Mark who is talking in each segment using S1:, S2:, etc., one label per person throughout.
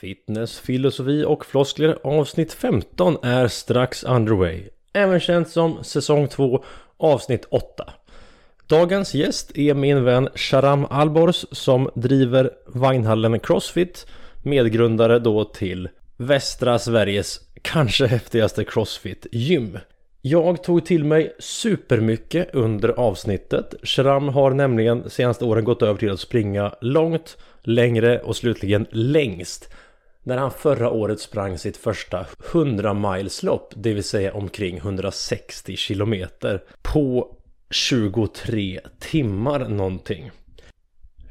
S1: Fitness, filosofi och floskler avsnitt 15 är strax underway. Även känt som säsong 2 avsnitt 8. Dagens gäst är min vän Sharam Albors som driver Vagnhallen Crossfit Medgrundare då till västra Sveriges kanske häftigaste Crossfit-gym. Jag tog till mig supermycket under avsnittet. Sharam har nämligen senaste åren gått över till att springa långt, längre och slutligen längst. När han förra året sprang sitt första 100 mileslopp, det vill säga omkring 160 kilometer på 23 timmar någonting.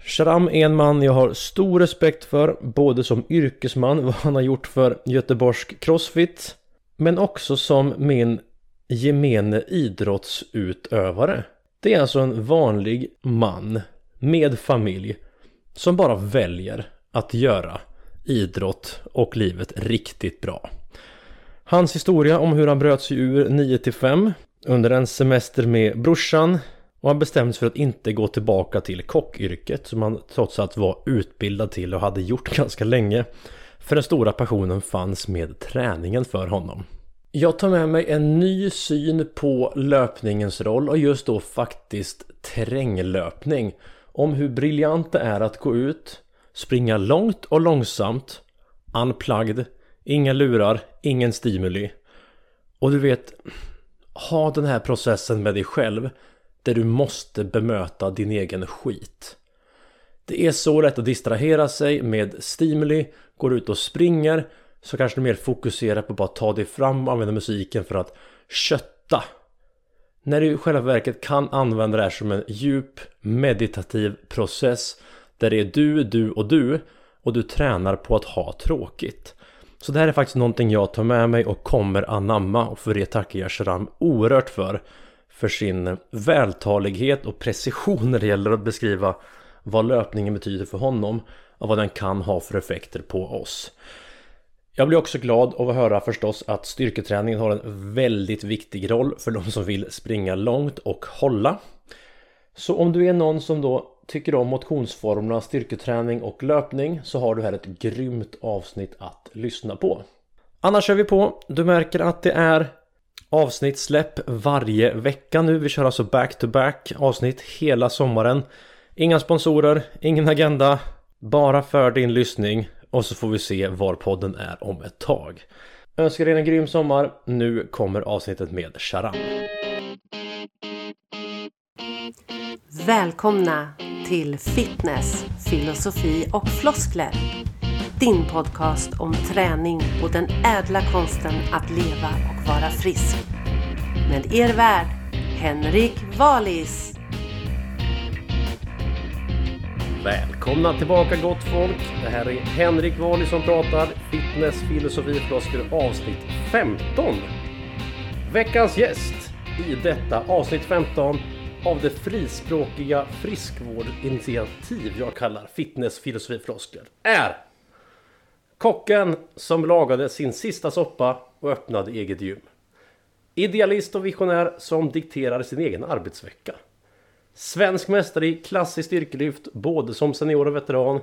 S1: Sharam är en man jag har stor respekt för, både som yrkesman, vad han har gjort för Göteborgsk Crossfit, men också som min gemene idrottsutövare. Det är alltså en vanlig man med familj som bara väljer att göra idrott och livet riktigt bra. Hans historia om hur han bröt sig ur 9 till 5 under en semester med brorsan och han bestämde sig för att inte gå tillbaka till kockyrket som han trots allt var utbildad till och hade gjort ganska länge. För den stora passionen fanns med träningen för honom. Jag tar med mig en ny syn på löpningens roll och just då faktiskt terränglöpning. Om hur briljant det är att gå ut, springa långt och långsamt, unplugged, inga lurar, ingen stimuli. Och du vet, ha den här processen med dig själv där du måste bemöta din egen skit. Det är så lätt att distrahera sig med stimuli, går ut och springer så kanske du mer fokuserar på att bara ta dig fram och använda musiken för att kötta. När du i själva verket kan använda det här som en djup meditativ process där det är du, du och du och du tränar på att ha tråkigt. Så det här är faktiskt någonting jag tar med mig och kommer anamma och för det tackar jag Sharam oerhört för för sin vältalighet och precision när det gäller att beskriva vad löpningen betyder för honom och vad den kan ha för effekter på oss. Jag blir också glad av att höra förstås att styrketräningen har en väldigt viktig roll för de som vill springa långt och hålla. Så om du är någon som då tycker om motionsformerna styrketräning och löpning så har du här ett grymt avsnitt att lyssna på. Annars kör vi på. Du märker att det är avsnittsläpp varje vecka nu. Vi kör alltså back-to-back avsnitt hela sommaren. Inga sponsorer, ingen agenda, bara för din lyssning och så får vi se var podden är om ett tag. Önskar er en grym sommar. Nu kommer avsnittet med Sharam.
S2: Välkomna till Fitness, filosofi och floskler. Din podcast om träning och den ädla konsten att leva och vara frisk. Med er värd, Henrik Valis.
S1: Välkomna tillbaka gott folk! Det här är Henrik Valis som pratar. Fitness, filosofi, floskler avsnitt 15. Veckans gäst i detta avsnitt 15 av det frispråkiga friskvårdsinitiativ jag kallar fitnessfilosofifloskler, floskler är Kocken som lagade sin sista soppa och öppnade eget gym. Idealist och visionär som dikterar sin egen arbetsvecka. Svensk mästare i klassiskt styrkelyft både som senior och veteran.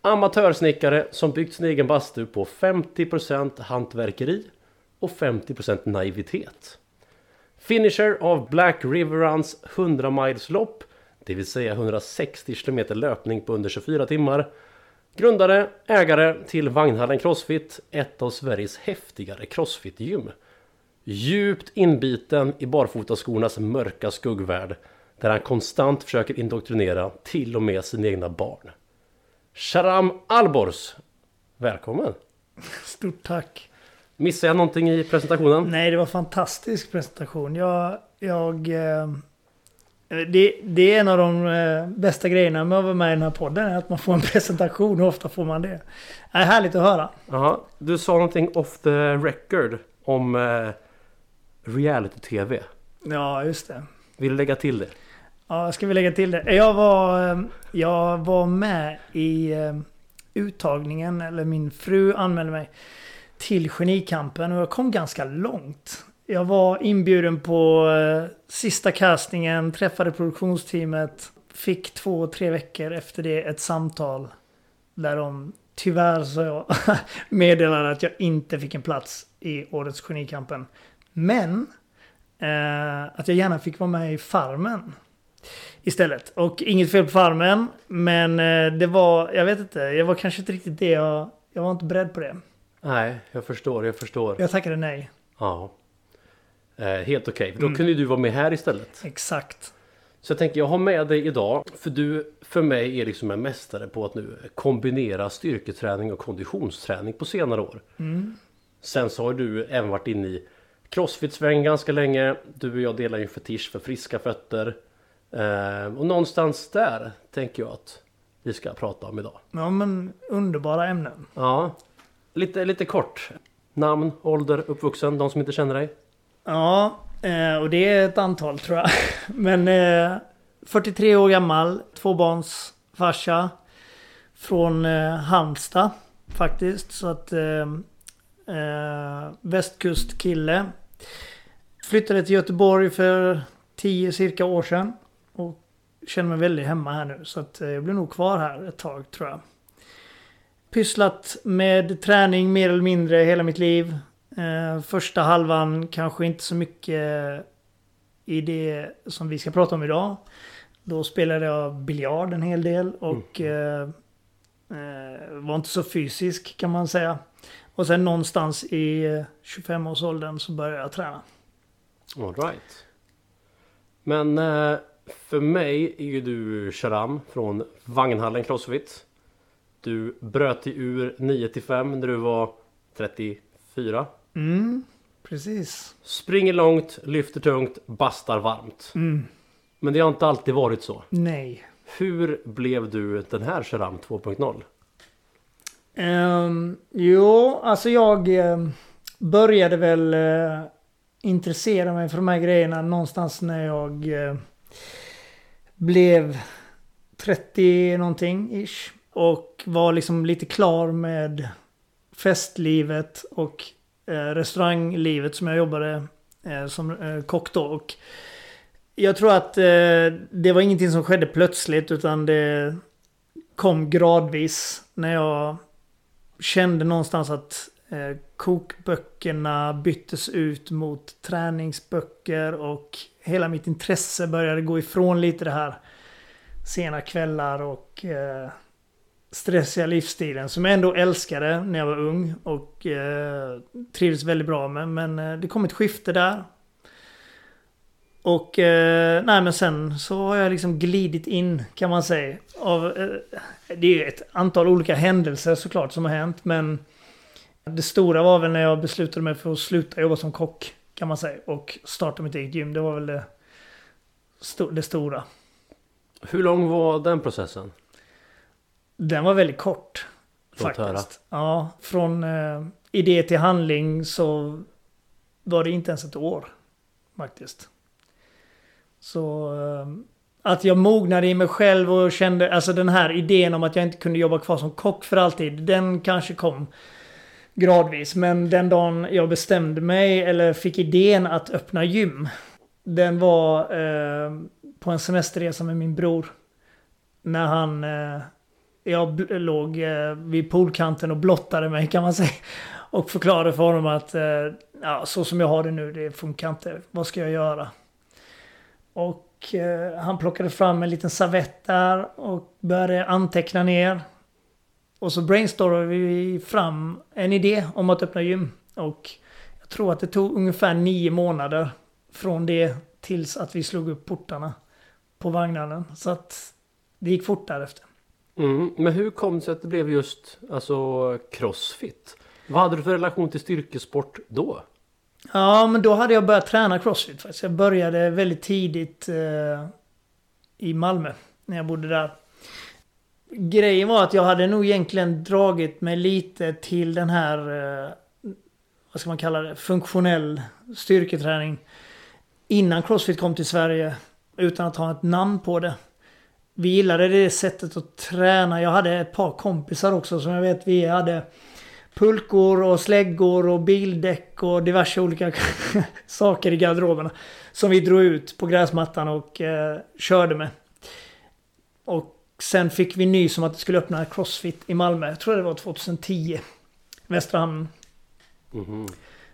S1: Amatörsnickare som byggt sin egen bastu på 50% hantverkeri och 50% naivitet. Finisher av Black River Runs 100 miles lopp, det vill säga 160 km löpning på under 24 timmar. Grundare, ägare till Vagnhallen Crossfit, ett av Sveriges häftigare crossfit-gym. Djupt inbiten i barfotaskornas mörka skuggvärld där han konstant försöker indoktrinera till och med sina egna barn. Sharam Alborz! Välkommen!
S3: Stort tack!
S1: Missade jag någonting i presentationen?
S3: Nej, det var fantastisk presentation. Jag... jag eh, det, det, är en av de eh, bästa grejerna med att vara med i den här podden. Att man får en presentation. Hur ofta får man det? Det är härligt att höra.
S1: Jaha, du sa någonting off the record om eh, reality-tv.
S3: Ja, just det.
S1: Vill du lägga till det?
S3: Ja, ska vi lägga till det? Jag var, eh, jag var med i uttagningen, eller min fru anmälde mig till Genikampen och jag kom ganska långt. Jag var inbjuden på eh, sista castingen, träffade produktionsteamet, fick två, tre veckor efter det ett samtal där de tyvärr så jag meddelade att jag inte fick en plats i årets Genikampen. Men eh, att jag gärna fick vara med i Farmen istället. Och inget fel på Farmen, men eh, det var, jag vet inte, jag var kanske inte riktigt det jag, jag var inte beredd på det.
S1: Nej, jag förstår, jag förstår.
S3: Jag tackade nej.
S1: Ja. Eh, helt okej, för då
S3: Mm.
S1: kunde du vara med här istället.
S3: Exakt.
S1: Så jag tänker, jag har med dig idag, för du för mig är liksom en mästare på att nu kombinera styrketräning och konditionsträning på senare år.
S3: Mm.
S1: Sen så har du även varit inne i Crossfit-sväng ganska länge. Du och jag delar ju en fetisch för friska fötter. Eh, och någonstans där tänker jag att vi ska prata om idag.
S3: Ja men underbara ämnen.
S1: Ja, lite, lite kort. Namn, ålder, uppvuxen, de som inte känner dig.
S3: Ja, eh, och det är ett antal tror jag. Men eh, 43 år gammal, tvåbarnsfarsa. Från eh, Halmstad faktiskt. Så att eh, eh västkustkille. Flyttade till Göteborg för 10 cirka år sedan. Och känner mig väldigt hemma här nu. Så att eh, jag blir nog kvar här ett tag tror jag. Pysslat med träning mer eller mindre hela mitt liv. Eh, första halvan kanske inte så mycket i det som vi ska prata om idag. Då spelade jag biljard en hel del och eh, eh, var inte så fysisk kan man säga. Och sen någonstans i eh, 25-årsåldern så började jag träna.
S1: All right. Men för mig är ju du Sharam från Vagnhallen Crossfit. Du bröt dig ur 9 till 5 när du var 34.
S3: Mm, precis.
S1: Springer långt, lyfter tungt, bastar varmt.
S3: Mm,
S1: Men det har inte alltid varit så.
S3: nej.
S1: Hur blev du den här Sharam 2.0?
S3: Um, jo, alltså jag eh, började väl eh, intressera mig för de här grejerna någonstans när jag eh, blev 30 någonting ish. Och var liksom lite klar med festlivet och eh, restauranglivet som jag jobbade eh, som eh, kock då. Och jag tror att eh, det var ingenting som skedde plötsligt utan det kom gradvis när jag kände någonstans att eh, kokböckerna byttes ut mot träningsböcker och hela mitt intresse började gå ifrån lite det här sena kvällar och eh, stressiga livsstilen som jag ändå älskade när jag var ung och eh, trivdes väldigt bra med. Men eh, det kom ett skifte där. Och eh, nej men sen så har jag liksom glidit in kan man säga. Av, eh, det är ju ett antal olika händelser såklart som har hänt men det stora var väl när jag beslutade mig för att sluta jobba som kock kan man säga och starta mitt eget gym. Det var väl det, st det stora.
S1: Hur lång var den processen?
S3: Den var väldigt kort.
S1: Låt
S3: faktiskt.
S1: höra.
S3: Ja, från eh, idé till handling så var det inte ens ett år. Faktiskt. Så eh, att jag mognade i mig själv och kände, alltså den här idén om att jag inte kunde jobba kvar som kock för alltid. Den kanske kom gradvis. Men den dagen jag bestämde mig eller fick idén att öppna gym. Den var eh, på en semesterresa med min bror. När han eh, jag låg eh, vid poolkanten och blottade mig kan man säga. Och förklarade för honom att eh, ja, så som jag har det nu, det funkar inte. Vad ska jag göra? Och eh, han plockade fram en liten servett där och började anteckna ner. Och så brainstormade vi fram en idé om att öppna gym. Och jag tror att det tog ungefär nio månader från det tills att vi slog upp portarna på vagnarna. Så att det gick fort därefter.
S1: Mm, men hur kom det sig att det blev just alltså Crossfit? Vad hade du för relation till styrkesport då?
S3: Ja, men då hade jag börjat träna crossfit faktiskt. Jag började väldigt tidigt eh, i Malmö, när jag bodde där. Grejen var att jag hade nog egentligen dragit mig lite till den här, eh, vad ska man kalla det, funktionell styrketräning. Innan crossfit kom till Sverige, utan att ha ett namn på det. Vi gillade det sättet att träna. Jag hade ett par kompisar också som jag vet vi hade pulkor och släggor och bildäck och diverse olika saker i garderoberna. Som vi drog ut på gräsmattan och eh, körde med. Och sen fick vi nys om att det skulle öppna Crossfit i Malmö. Jag tror det var 2010. Västra hamnen.
S1: Mhm.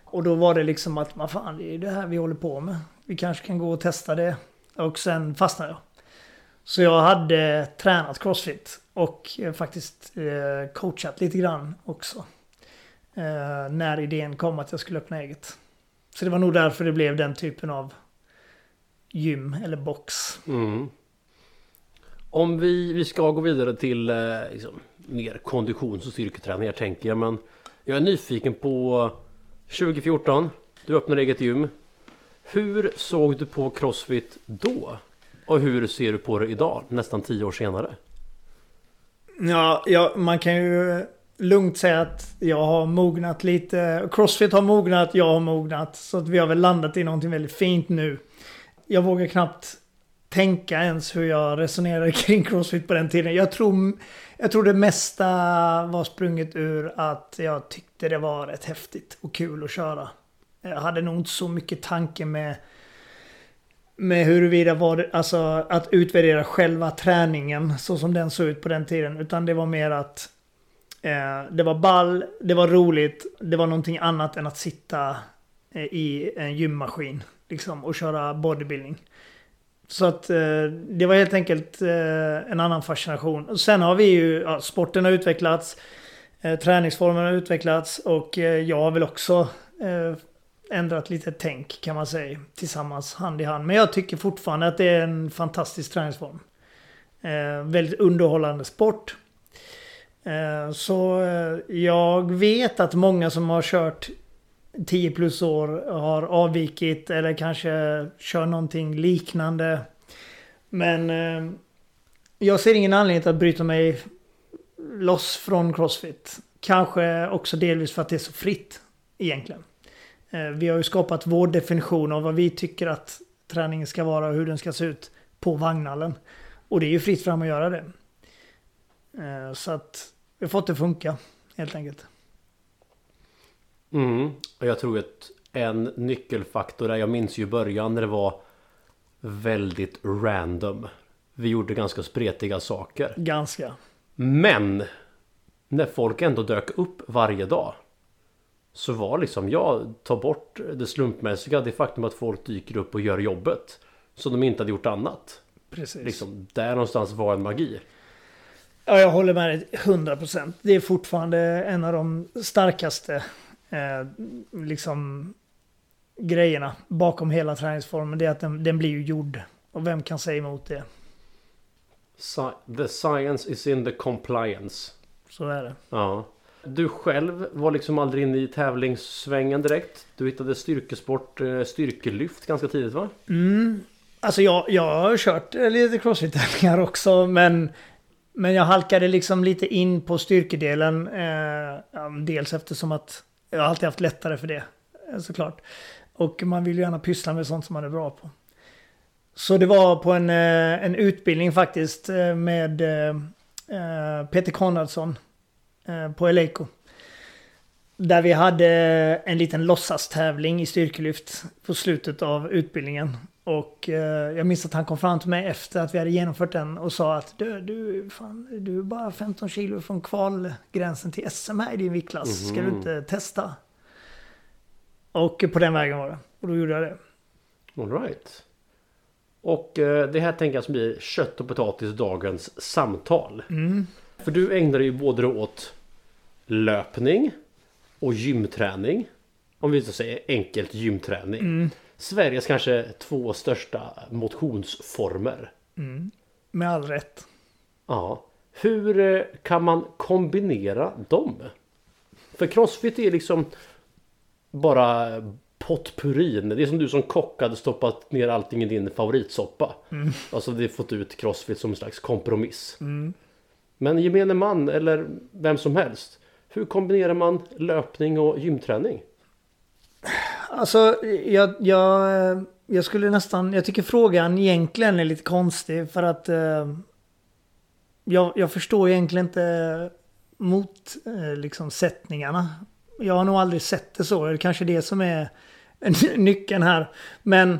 S3: Och då var det liksom att, vad fan, det är det här vi håller på med. Vi kanske kan gå och testa det. Och sen fastnade jag. Så jag hade tränat Crossfit. Och eh, faktiskt eh, coachat lite grann också. Eh, när idén kom att jag skulle öppna eget. Så det var nog därför det blev den typen av gym eller box.
S1: Mm. Om vi, vi ska gå vidare till liksom, mer konditions och styrketräningar tänker jag. Men jag är nyfiken på 2014. Du öppnade eget gym. Hur såg du på Crossfit då? Och hur ser du på det idag, nästan tio år senare?
S3: Ja, ja, man kan ju lugnt säga att jag har mognat lite. Crossfit har mognat, jag har mognat. Så att vi har väl landat i någonting väldigt fint nu. Jag vågar knappt tänka ens hur jag resonerade kring Crossfit på den tiden. Jag tror, jag tror det mesta var sprunget ur att jag tyckte det var rätt häftigt och kul att köra. Jag hade nog inte så mycket tanke med med huruvida var det, alltså att utvärdera själva träningen så som den såg ut på den tiden. Utan det var mer att eh, det var ball, det var roligt, det var någonting annat än att sitta eh, i en gymmaskin liksom, och köra bodybuilding. Så att eh, det var helt enkelt eh, en annan fascination. Sen har vi ju, ja, sporten har utvecklats, eh, träningsformen har utvecklats och eh, jag har väl också eh, ändrat lite tänk kan man säga tillsammans hand i hand. Men jag tycker fortfarande att det är en fantastisk träningsform. Eh, väldigt underhållande sport. Eh, så eh, jag vet att många som har kört 10 plus år har avvikit eller kanske kör någonting liknande. Men eh, jag ser ingen anledning till att bryta mig loss från Crossfit. Kanske också delvis för att det är så fritt egentligen. Eh, Vi har ju skapat vår definition av vad vi tycker att träningen ska vara och hur den ska se ut på vagnhallen. Och det är ju fritt fram att göra det. Eh, Så att vi har fått det funka helt enkelt.
S1: Mm. Och jag tror att en nyckelfaktor är, jag minns ju början när det var väldigt random. Vi gjorde ganska spretiga saker.
S3: Ganska.
S1: Men när folk ändå dök upp varje dag så var liksom, jag tar bort det slumpmässiga, det faktum att folk dyker upp och gör jobbet som de inte hade gjort annat.
S3: Precis.
S1: Liksom, där någonstans var en magi.
S3: Ja, jag håller med dig 100%. Det är fortfarande en av de starkaste eh, liksom grejerna bakom hela träningsformen. Det är att den, den blir ju gjord. Och vem kan säga emot det?
S1: Sci- The science is in the compliance.
S3: Så är det.
S1: Ja. Du själv var liksom aldrig inne i tävlingssvängen direkt. Du hittade styrkesport, eh, styrkelyft ganska tidigt va?
S3: Mm. Alltså jag, jag har kört eh, lite crossfit-tävlingar också men Men jag halkade liksom lite in på styrkedelen. Eh, dels eftersom att jag alltid haft lättare för det. Eh, såklart. Och man vill ju gärna pyssla med sånt som man är bra på. Så det var på en, eh, en utbildning faktiskt med eh, Peter Konradsson på Eleiko. Där vi hade en liten låtsastävling i styrkelyft på slutet av utbildningen. Och eh, jag minns att han kom fram till mig efter att vi hade genomfört den och sa att du, du, fan, du är bara 15 kilo från kvalgränsen till SM här i din viktklass. Ska du
S1: Mhm.
S3: inte testa? Och på den vägen var det. Och då gjorde jag det.
S1: All right. Och eh, det här tänker jag som blir kött och potatis dagens samtal.
S3: Mm.
S1: För du ägnar dig ju både åt löpning och gymträning. Om vi säger enkelt gymträning.
S3: Mm.
S1: Sveriges kanske två största motionsformer.
S3: Mm. Med all rätt.
S1: Ja. Hur eh, kan man kombinera dem? För crossfit är liksom bara potpurin. Det är som du som kock hade stoppat ner allting i din favoritsoppa.
S3: Mm.
S1: Alltså det fått ut crossfit som en slags kompromiss.
S3: Mm.
S1: Men gemene man eller vem som helst. Hur kombinerar man löpning och gymträning?
S3: Alltså, jag, jag, jag skulle nästan... Jag tycker frågan egentligen är lite konstig för att... Eh, jag, jag förstår egentligen inte mot eh, liksom sättningarna. Jag har nog aldrig sett det så. Det är kanske det som är nyckeln här. Men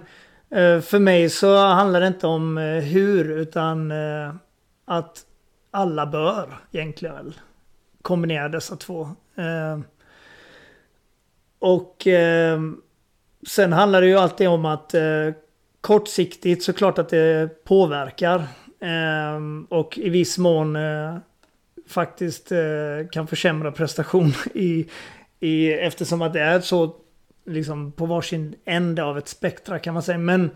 S3: eh, för mig så handlar det inte om eh, hur utan eh, att alla bör egentligen kombinera dessa två. Eh, och eh, sen handlar det ju alltid om att eh, kortsiktigt såklart att det påverkar. Eh, och i viss mån eh, faktiskt eh, kan försämra prestation i, i, eftersom att det är så liksom på varsin ände av ett spektra kan man säga. Men,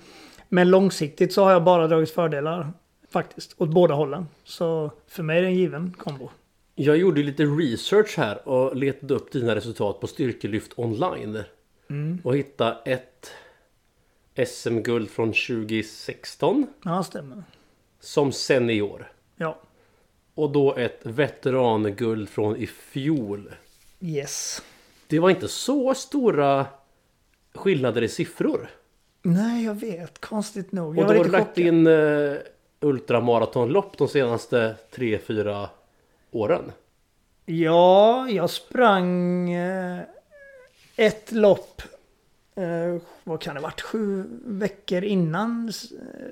S3: men långsiktigt så har jag bara dragit fördelar faktiskt åt båda hållen. Så för mig är det en given kombo.
S1: Jag gjorde lite research här och letade upp dina resultat på Styrkelyft online.
S3: Mm.
S1: Och hittade ett SM-guld från 2016
S3: Ja, stämmer.
S1: som senior.
S3: Ja.
S1: Och då ett veteranguld från i fjol.
S3: Yes.
S1: Det var inte så stora skillnader i siffror.
S3: Nej, jag vet. Konstigt nog.
S1: Och
S3: Jag
S1: då
S3: var
S1: har du lagt in uh, ultramaratonlopp de senaste 3-4 åren.
S3: Ja, jag sprang eh, ett lopp. Eh, vad kan det varit? Sju veckor innan eh,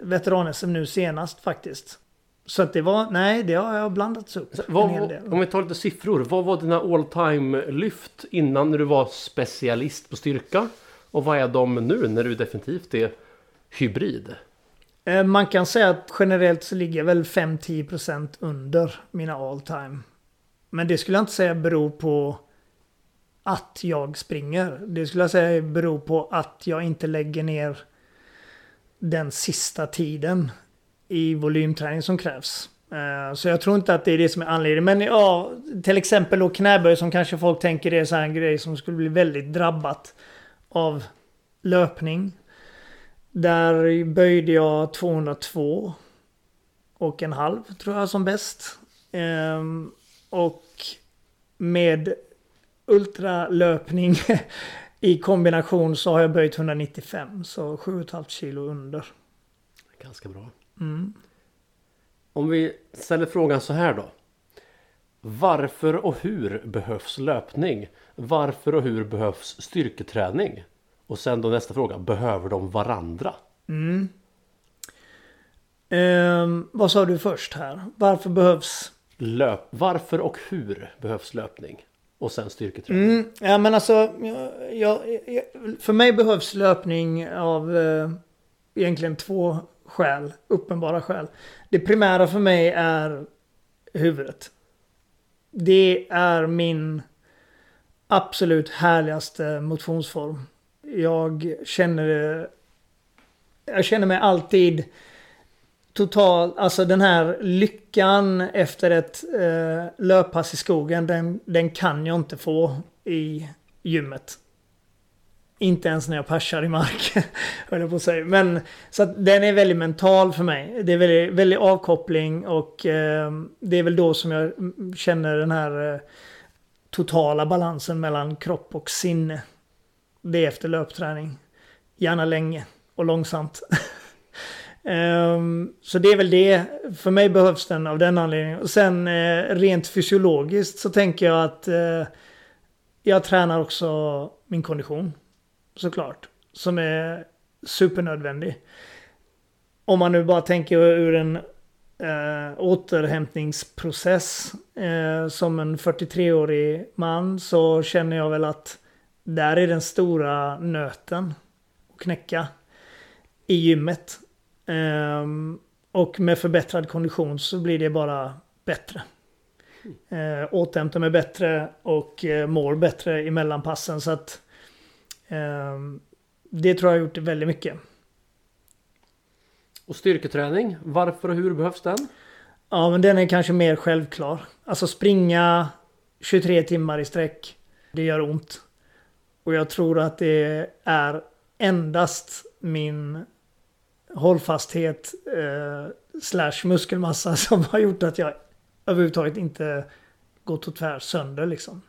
S3: veteran-SM nu senast faktiskt. Så att det var, nej det har jag blandats upp
S1: Så
S3: en
S1: Vad,
S3: hel del.
S1: om vi tar lite siffror. Vad var dina all time lyft innan när du var specialist på styrka? Och vad är de nu när du definitivt är hybrid?
S3: Eh, man kan säga att generellt så ligger jag väl 5-10% under mina all time. Men det skulle jag inte säga beror på att jag springer. Det skulle jag säga beror på att jag inte lägger ner den sista tiden i volymträning som krävs. Eh, så jag tror inte att det är det som är anledningen. Men ja, till exempel då knäböj som kanske folk tänker är så här en grej som skulle bli väldigt drabbat av löpning. Där böjde jag 202 och en halv tror jag som bäst. Ehm, och med ultralöpning i kombination så har jag böjt 195. Så 7,5 kilo under.
S1: Ganska bra.
S3: Mm.
S1: Om vi ställer frågan så här då. Varför och hur behövs löpning? Varför och hur behövs styrketräning? Och sen då nästa fråga. Behöver de varandra?
S3: Mm. Ehm, vad sa du först här? Varför behövs
S1: Löp. Varför och hur behövs löpning? Och sen styrketräning.
S3: Mm, ja men alltså, jag, jag, jag, för mig behövs löpning av eh, egentligen två skäl, uppenbara skäl. Det primära för mig är huvudet. Det är min absolut härligaste motionsform. Jag känner Jag känner mig alltid total, alltså den här lyckan efter ett eh, löppass i skogen, den, den kan jag inte få i gymmet. Inte ens när jag persar i mark, höll jag på att säga. Men så att den är väldigt mental för mig. Det är väldigt, väldigt avkoppling och eh, det är väl då som jag känner den här eh, totala balansen mellan kropp och sinne. Det är efter löpträning. Gärna länge och långsamt. um, så det är väl det. För mig behövs den av den anledningen. Och sen eh, rent fysiologiskt så tänker jag att eh, jag tränar också min kondition. Såklart. Som är supernödvändig. Om man nu bara tänker ur en eh, återhämtningsprocess. Eh, som en 43-årig man så känner jag väl att där är den stora nöten att knäcka i gymmet. Ehm, och med förbättrad kondition så blir det bara bättre. Uh, återhämtar mig bättre och eh, mår bättre i mellanpassen. Så att ehm, det tror jag har gjort väldigt mycket.
S1: Och styrketräning. Varför och hur behövs den?
S3: Ja, men den är kanske mer självklar. Alltså springa 23 timmar i sträck. Det gör ont. Och jag tror att det är endast min hållfasthet eh, slash muskelmassa som har gjort att jag överhuvudtaget inte gått och tvär sönder liksom.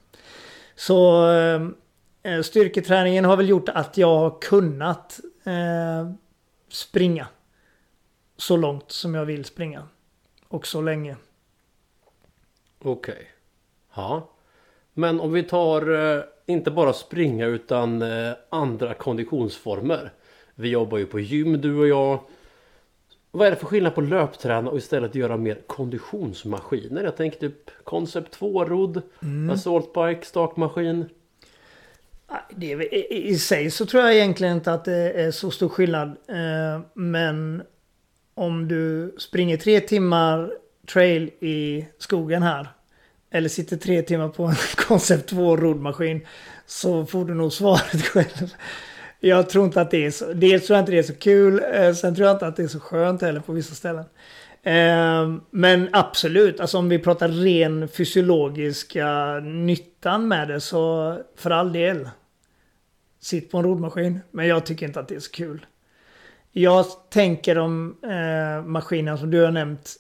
S3: Så eh, eh, styrketräningen har väl gjort att jag har kunnat eh, springa så långt som jag vill springa. Och så länge.
S1: Okej. Ja. Men om vi tar eh, inte bara springa utan eh, andra konditionsformer. Vi jobbar ju på gym du och jag. Vad är det för skillnad på löpträna och istället göra mer konditionsmaskiner? Jag tänker typ Concept 2-rodd,
S3: Mm.
S1: Assault Bike, stakmaskin.
S3: Nej, Det är, i, I sig så tror jag egentligen inte att det är så stor skillnad. Eh, men om du springer tre timmar trail i skogen här. Eller sitter tre timmar på en Concept 2 roddmaskin. Så får du nog svaret själv. Jag tror inte att det är så. Dels tror jag inte det är så kul. Eh, sen tror jag inte att det är så skönt heller på vissa ställen. Ehm, men absolut, alltså om vi pratar ren fysiologiska nyttan med det så för all del. Sitt på en roddmaskin. Men jag tycker inte att det är så kul. Jag tänker om eh, som du har nämnt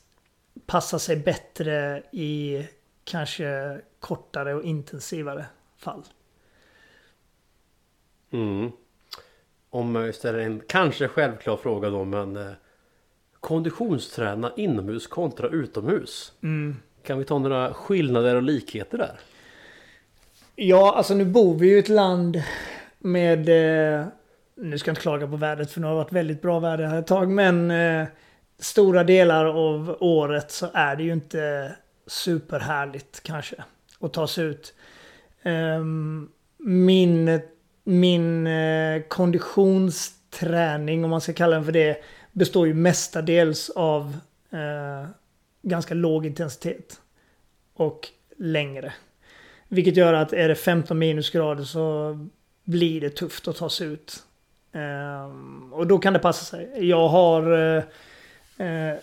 S3: passar sig bättre i kanske kortare och intensivare fall.
S1: Mm. Om jag ställer en kanske självklar fråga då men eh, Konditionsträna inomhus kontra utomhus.
S3: Mm.
S1: Kan vi ta några skillnader och likheter där?
S3: Ja, alltså nu bor vi ju i ett land med... Eh, nu ska jag inte klaga på vädret för nu har det varit väldigt bra väder här ett tag. Men eh, stora delar av året så är det ju inte superhärligt kanske att ta sig ut. Ehm, min min eh, konditionsträning, om man ska kalla den för det, består ju mestadels av eh, ganska låg intensitet. Och längre. Vilket gör att är det 15 minusgrader så blir det tufft att ta sig ut. Ehm, och då kan det passa sig. Jag har eh,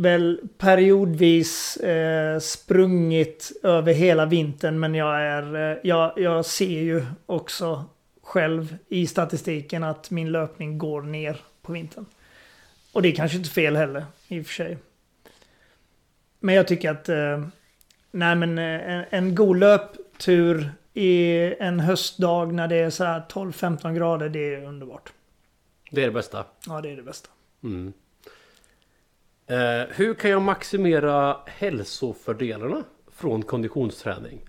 S3: väl periodvis eh, sprungit över hela vintern men jag är... Eh, jag, jag ser ju också själv i statistiken att min löpning går ner på vintern. Och det är kanske inte fel heller i och för sig. Men jag tycker att... Eh, nej men eh, en, en god löptur i en höstdag när det är så här 12-15 grader, det är underbart.
S1: Det är det bästa.
S3: Ja, det är det bästa.
S1: Mm. Eh, hur kan jag maximera hälsofördelarna från konditionsträning?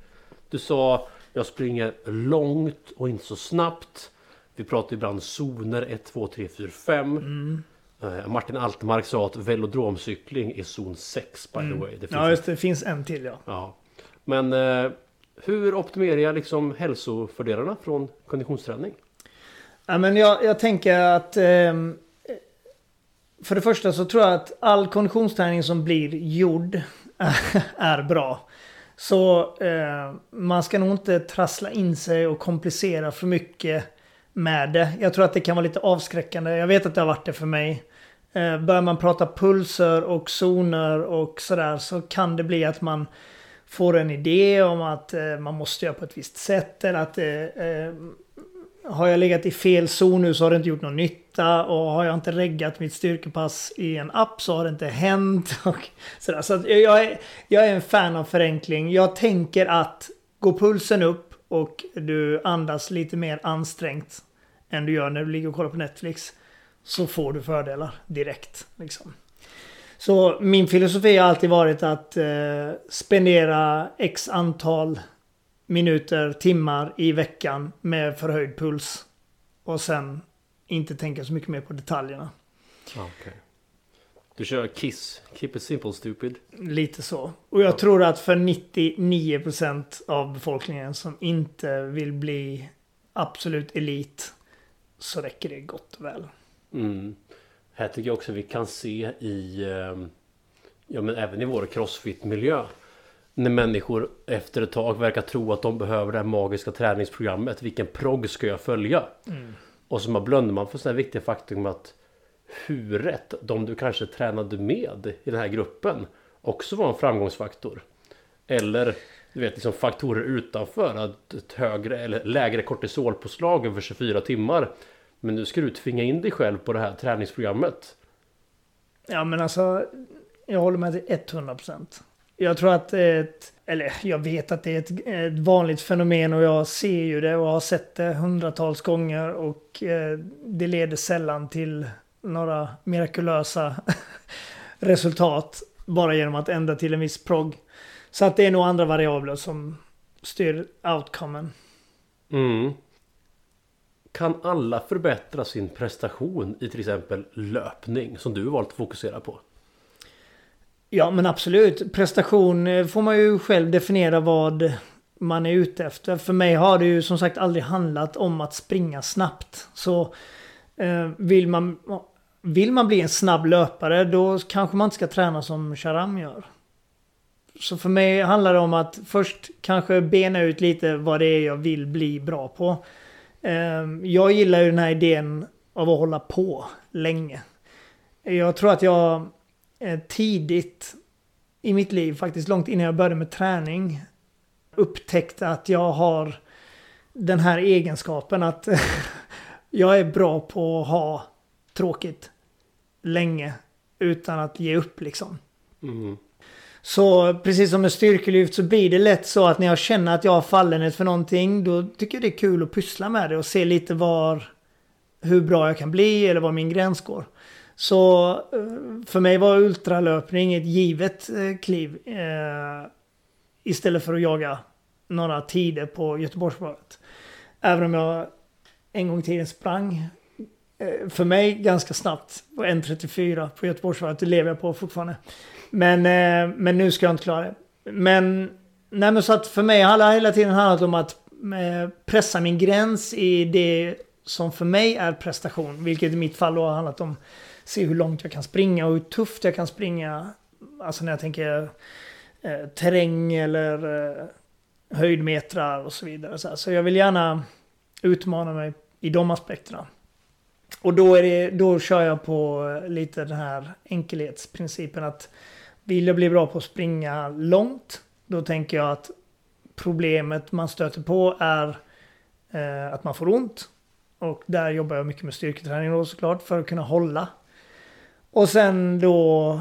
S1: Du sa jag springer långt och inte så snabbt. Vi pratar ibland zoner 1, 2, 3, 4, 5. Eh, Martin Altmark sa att velodromcykling är zon 6 by the way. Det finns
S3: Ja, just det. Det finns en till ja.
S1: Ja. Men eh, hur optimerar jag liksom hälsofördelarna från konditionsträning?
S3: Ja, men jag, jag tänker att för det första så tror jag att all konditionsträning som blir gjord är bra. Så eh, man ska nog inte trassla in sig och komplicera för mycket med det. Jag tror att det kan vara lite avskräckande. Jag vet att det har varit det för mig. Eh, börjar man prata pulser och zoner och sådär så kan det bli att man får en idé om att eh, man måste göra på ett visst sätt. Eller att eh, eh har jag legat i fel zon nu så har det inte gjort någon nytta. Och har jag inte reggat mitt styrkepass i en app så har det inte hänt. Och sådär. Så att jag, är, jag är en fan av förenkling. Jag tänker att gå pulsen upp och du andas lite mer ansträngt än du gör när du ligger och kollar på Netflix. Så får du fördelar direkt. Liksom. Så min filosofi har alltid varit att eh, spendera x antal minuter, timmar i veckan med förhöjd puls. Och sen inte tänka så mycket mer på detaljerna.
S1: Okay. Du kör KISS, Keep it simple stupid.
S3: Lite så. Och jag tror att för 99% av befolkningen som inte vill bli absolut elit så räcker det gott och väl.
S1: Mm. Här tycker jag också vi kan se i eh, Ja men även i vår crossfit-miljö När människor efter ett tag verkar tro att de behöver det här magiska träningsprogrammet Vilken progg ska jag följa?
S3: Mm.
S1: Och så blundar man för sådana viktiga faktum att Hur rätt de du kanske tränade med i den här gruppen Också var en framgångsfaktor Eller du vet liksom faktorer utanför att ett högre eller lägre kortisolpåslag över 24 timmar Men nu ska du tvinga in dig själv på det här träningsprogrammet
S3: Ja men alltså, jag håller med till 100%. Jag tror att ett, eller jag vet att det är ett, ett vanligt fenomen och jag ser ju det och har sett det hundratals gånger och eh, det leder sällan till några mirakulösa resultat bara genom att ändra till en viss prog. Så att det är nog andra variabler som styr outcomen.
S1: Mm. Kan alla förbättra sin prestation i till exempel löpning som du valt att fokusera på?
S3: Ja men absolut. Prestation eh, får man ju själv definiera vad man är ute efter. För mig har det ju som sagt aldrig handlat om att springa snabbt. Så eh, vill, man, vill man bli en snabb löpare då kanske man inte ska träna som Sharam gör. Så för mig handlar det om att först kanske bena ut lite vad det är jag vill bli bra på. Eh, jag gillar ju den här idén av att hålla på länge. Jag tror att jag tidigt i mitt liv, faktiskt långt innan jag började med träning, upptäckte att jag har den här egenskapen att jag är bra på att ha tråkigt länge utan att ge upp liksom.
S1: Mm.
S3: Så precis som med styrkelyft så blir det lätt så att när jag känner att jag har fallenhet för någonting då tycker jag det är kul att pyssla med det och se lite var hur bra jag kan bli eller var min gräns går. Så eh, för mig var ultralöpning ett givet eh, kliv. Eh, istället för att jaga några tider på Göteborgsvarvet. Även om jag en gång i tiden sprang eh, för mig ganska snabbt på 1.34 på Göteborgsvarvet. Det lever jag på fortfarande. Men, eh, men nu ska jag inte klara det. Men, nej men så att för mig har det hela tiden handlat om att eh, pressa min gräns i det som för mig är prestation. Vilket i mitt fall då har handlat om se hur långt jag kan springa och hur tufft jag kan springa. Alltså när jag tänker eh, terräng eller eh, höjdmetrar och så vidare. Så, så jag vill gärna utmana mig i de aspekterna. Och då, är det, då kör jag på eh, lite den här enkelhetsprincipen att vill jag bli bra på att springa långt, då tänker jag att problemet man stöter på är eh, att man får ont. Och där jobbar jag mycket med styrketräning då såklart för att kunna hålla. Och sen då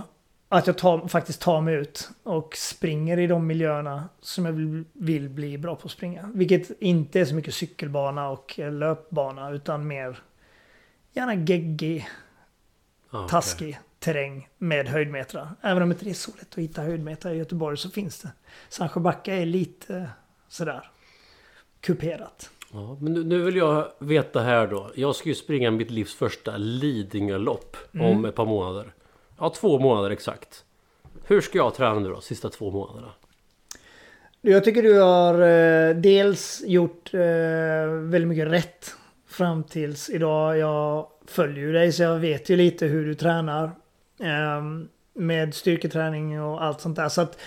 S3: att jag tar, faktiskt tar mig ut och springer i de miljöerna som jag vill, vill bli bra på att springa. Vilket inte är så mycket cykelbana och löpbana utan mer gärna geggig,
S1: Ah,
S3: taskig terräng med höjdmetrar. Även om det inte är så lätt att hitta höjdmetrar i Göteborg så finns det. Sandsjöbacka är lite sådär kuperat.
S1: Ja, men nu, nu vill jag veta här då. Jag ska ju springa mitt livs första Lidingölopp
S3: Mm.
S1: om ett par månader. Ja, två månader exakt. Hur ska jag träna nu då, sista två månaderna?
S3: Jag tycker du har eh, dels gjort eh, väldigt mycket rätt fram tills idag. Jag följer ju dig så jag vet ju lite hur du tränar. Eh, med styrketräning och allt sånt där. Så att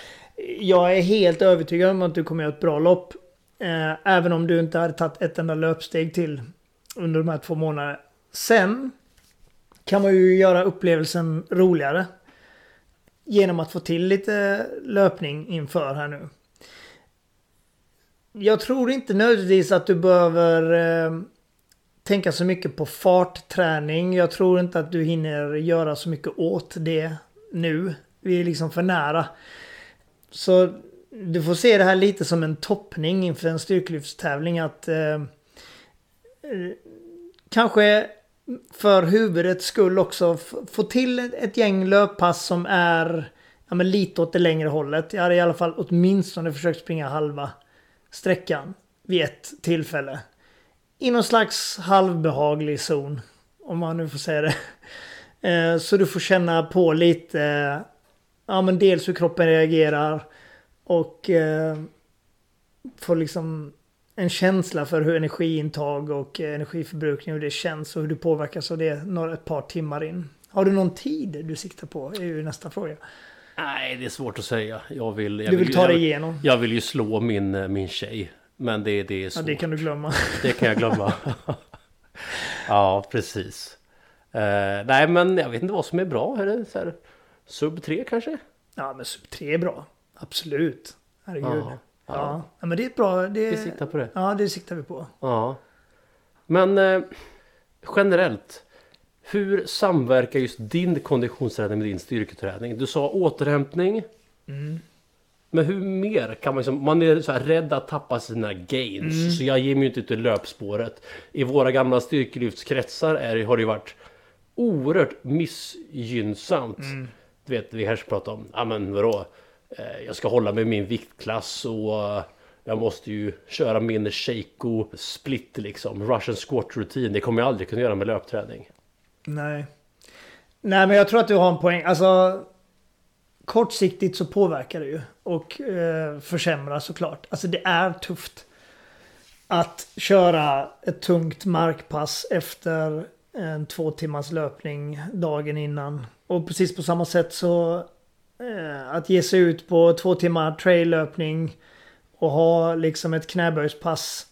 S3: jag är helt övertygad om att du kommer göra ett bra lopp. Eh, även om du inte hade tagit ett enda löpsteg till under de här två månaderna. Sen kan man ju göra upplevelsen roligare. Genom att få till lite löpning inför här nu. Jag tror inte nödvändigtvis att du behöver eh, tänka så mycket på fartträning. Jag tror inte att du hinner göra så mycket åt det nu. Vi är liksom för nära. Så du får se det här lite som en toppning inför en styrkelyftstävling. Att eh, kanske för huvudets skull också få till ett- ett gäng löppass som är ja, men lite åt det längre hållet. Jag hade i alla fall åtminstone försökt springa halva sträckan vid ett tillfälle. I någon slags halvbehaglig zon. Om man nu får säga det. Eh, Så du får känna på lite, ja men dels hur kroppen reagerar och eh, få liksom en känsla för hur energiintag och energiförbrukning och det känns och hur du påverkas av det några, ett par timmar in. Har du någon tid du siktar på? är ju nästa fråga.
S1: Nej, det är svårt att säga. Jag vill... Jag
S3: Du vill
S1: ju-
S3: ta dig igenom?
S1: Jag vill ju slå min, eh, min tjej. Men det, det är
S3: Ja,
S1: svårt.
S3: det kan du glömma.
S1: Det kan jag glömma. ja, precis. Eh, nej, men jag vet inte vad som är bra. Är det så här, sub 3 kanske?
S3: Ja, men sub 3 är bra. Absolut. Herregud.
S1: Ja,
S3: Ja.
S1: ja.
S3: Men det är ett bra... Det,
S1: Vi siktar på det.
S3: Ja, det siktar vi på.
S1: Ja. Men eh, generellt. Hur samverkar just din konditionsträning med din styrketräning? Du sa återhämtning.
S3: Mm.
S1: Men hur mer kan man liksom, man är så här rädd att tappa sina gains.
S3: Mm.
S1: Så jag ger mig ju inte ut i löpspåret. I våra gamla styrkelyftskretsar är, har det ju varit oerhört missgynnsamt.
S3: Mm.
S1: Du vet, vi här pratar om, ja men vadå? Eh, jag ska hålla mig i min viktklass och eh, Jag måste ju köra min Sheiko split liksom. Russian squat rutin. Det kommer jag aldrig kunna göra med löpträning.
S3: Nej. Nej men jag tror att du har en poäng. Alltså kortsiktigt så påverkar det ju. Och eh, försämrar såklart. Alltså det är tufft. Att köra ett tungt markpass efter en två timmars löpning dagen innan. Och precis på samma sätt så Eh, att ge sig ut på två timmar traillöpning och ha liksom ett knäböjspass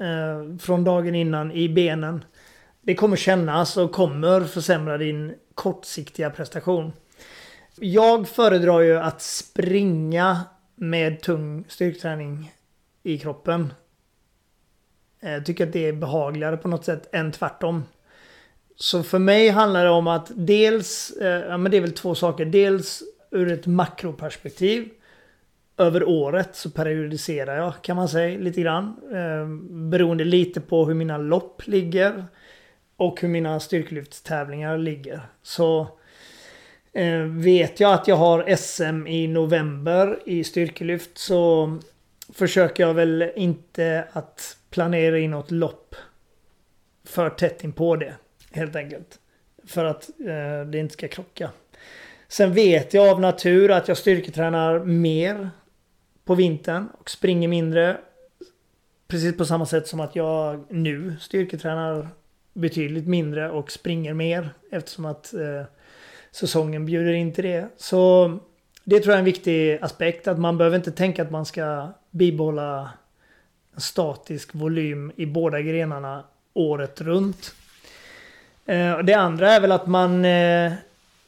S3: eh, från dagen innan i benen. Det kommer kännas och kommer försämra din kortsiktiga prestation. Jag föredrar ju att springa med tung styrketräning i kroppen. Jag tycker att det är behagligare på något sätt än tvärtom. Så för mig handlar det om att dels, eh, ja men det är väl två saker. Dels ur ett makroperspektiv. Över året så periodiserar jag kan man säga lite grann. Eh, beroende lite på hur mina lopp ligger. Och hur mina styrkelyftstävlingar ligger. Så eh, vet jag att jag har SM i november i styrkelyft så försöker jag väl inte att planera in något lopp för tätt in på det. Helt enkelt. För att eh, det inte ska krocka. Sen vet jag av natur att jag styrketränar mer på vintern och springer mindre. Precis på samma sätt som att jag nu styrketränar betydligt mindre och springer mer. Eftersom att eh, säsongen bjuder in till det. Så det tror jag är en viktig aspekt. Att man behöver inte tänka att man ska bibehålla en statisk volym i båda grenarna året runt. Eh, det andra är väl att man eh,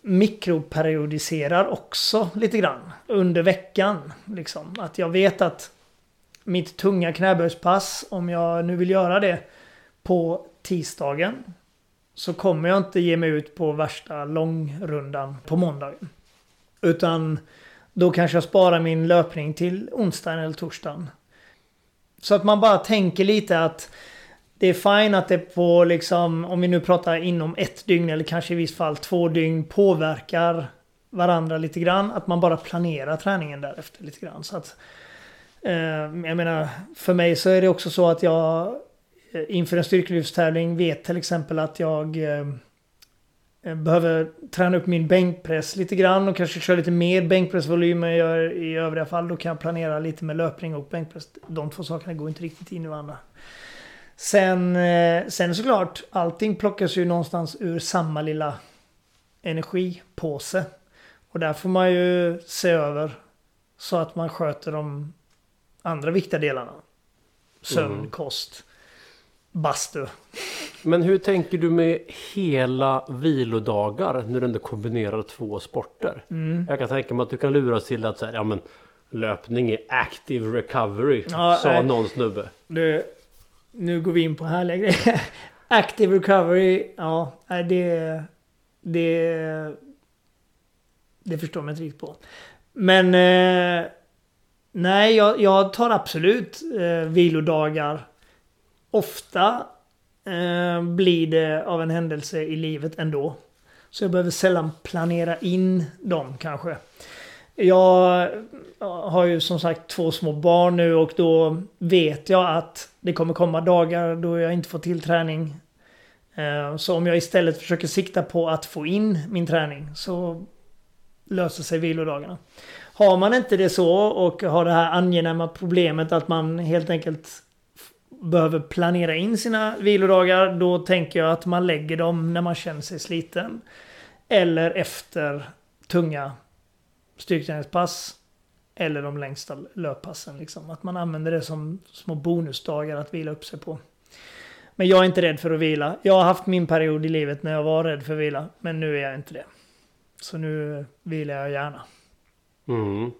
S3: mikroperiodiserar också lite grann under veckan. Liksom. Att jag vet att mitt tunga knäböjspass, om jag nu vill göra det på tisdagen, så kommer jag inte ge mig ut på värsta långrundan på måndagen. Utan då kanske jag sparar min löpning till onsdagen eller torsdagen. Så att man bara tänker lite att det är fine att det på liksom, om vi nu pratar inom ett dygn eller kanske i viss fall två dygn påverkar varandra lite grann. Att man bara planerar träningen därefter lite grann. Så att, eh, jag menar, för mig så är det också så att jag eh, inför en styrkelyftstävling vet till exempel att jag eh, eh, behöver träna upp min bänkpress lite grann och kanske köra lite mer bänkpressvolym än jag gör i övriga fall. Då kan jag planera lite med löpning och bänkpress. De två sakerna går inte riktigt in i varandra. Sen, eh, sen såklart, allting plockas ju någonstans ur samma lilla energipåse. Och där får man ju se över så att man sköter de andra viktiga delarna. Sömn, mm. kost, bastu.
S1: Men hur tänker du med hela vilodagar när du ändå kombinerar två sporter? Mm. Jag kan tänka mig att du kan luras till att säga, ja men löpning är active recovery, ja, sa äh, någon snubbe.
S3: Det, nu går vi in på härliga grejer. Active recovery, ja, det... Det... Det förstår man inte riktigt på. Men... Eh, nej, jag, jag, tar absolut eh, vilodagar. Ofta eh, blir det av en händelse i livet ändå. Så jag behöver sällan planera in dem kanske. Jag har ju som sagt två små barn nu och då vet jag att det kommer komma dagar då jag inte får till träning. Eh, så om jag istället försöker sikta på att få in min träning så löser sig vilodagarna. Har man inte det så och har det här angenäma problemet att man helt enkelt behöver planera in sina vilodagar. Då tänker jag att man lägger dem när man känner sig sliten. Eller efter tunga styrketräningspass. Eller de längsta löppassen. Liksom. Att man använder det som små bonusdagar att vila upp sig på. Men jag är inte rädd för att vila. Jag har haft min period i livet när jag var rädd för att vila. Men nu är jag inte det. Så nu vilar jag gärna.
S1: Mm.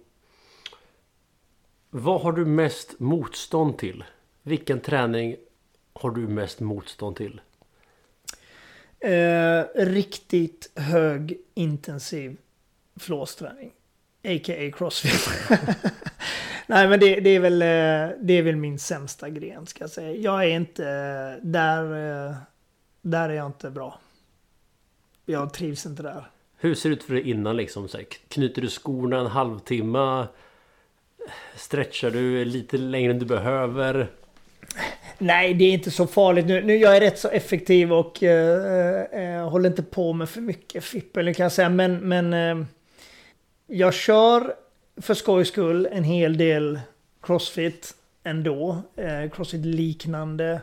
S1: Vad har du mest motstånd till? Vilken träning har du mest motstånd till?
S3: Eh, riktigt hög intensiv flåsträning. A.k.a. Crossfit. Nej men det, det, är väl, eh, det är väl min sämsta gren ska jag säga. Jag är inte... Där, eh, där är jag inte bra. Jag trivs inte där.
S1: Hur ser det ut för dig innan liksom? Så här, knyter du skorna en halvtimme? Stretchar du lite längre än du behöver?
S3: Nej, det är inte så farligt nu. nu jag är rätt så effektiv och eh, eh, håller inte på med för mycket fippel kan jag säga. Men, men eh, jag kör för skojs skull en hel del crossfit ändå. Eh, crossfit liknande.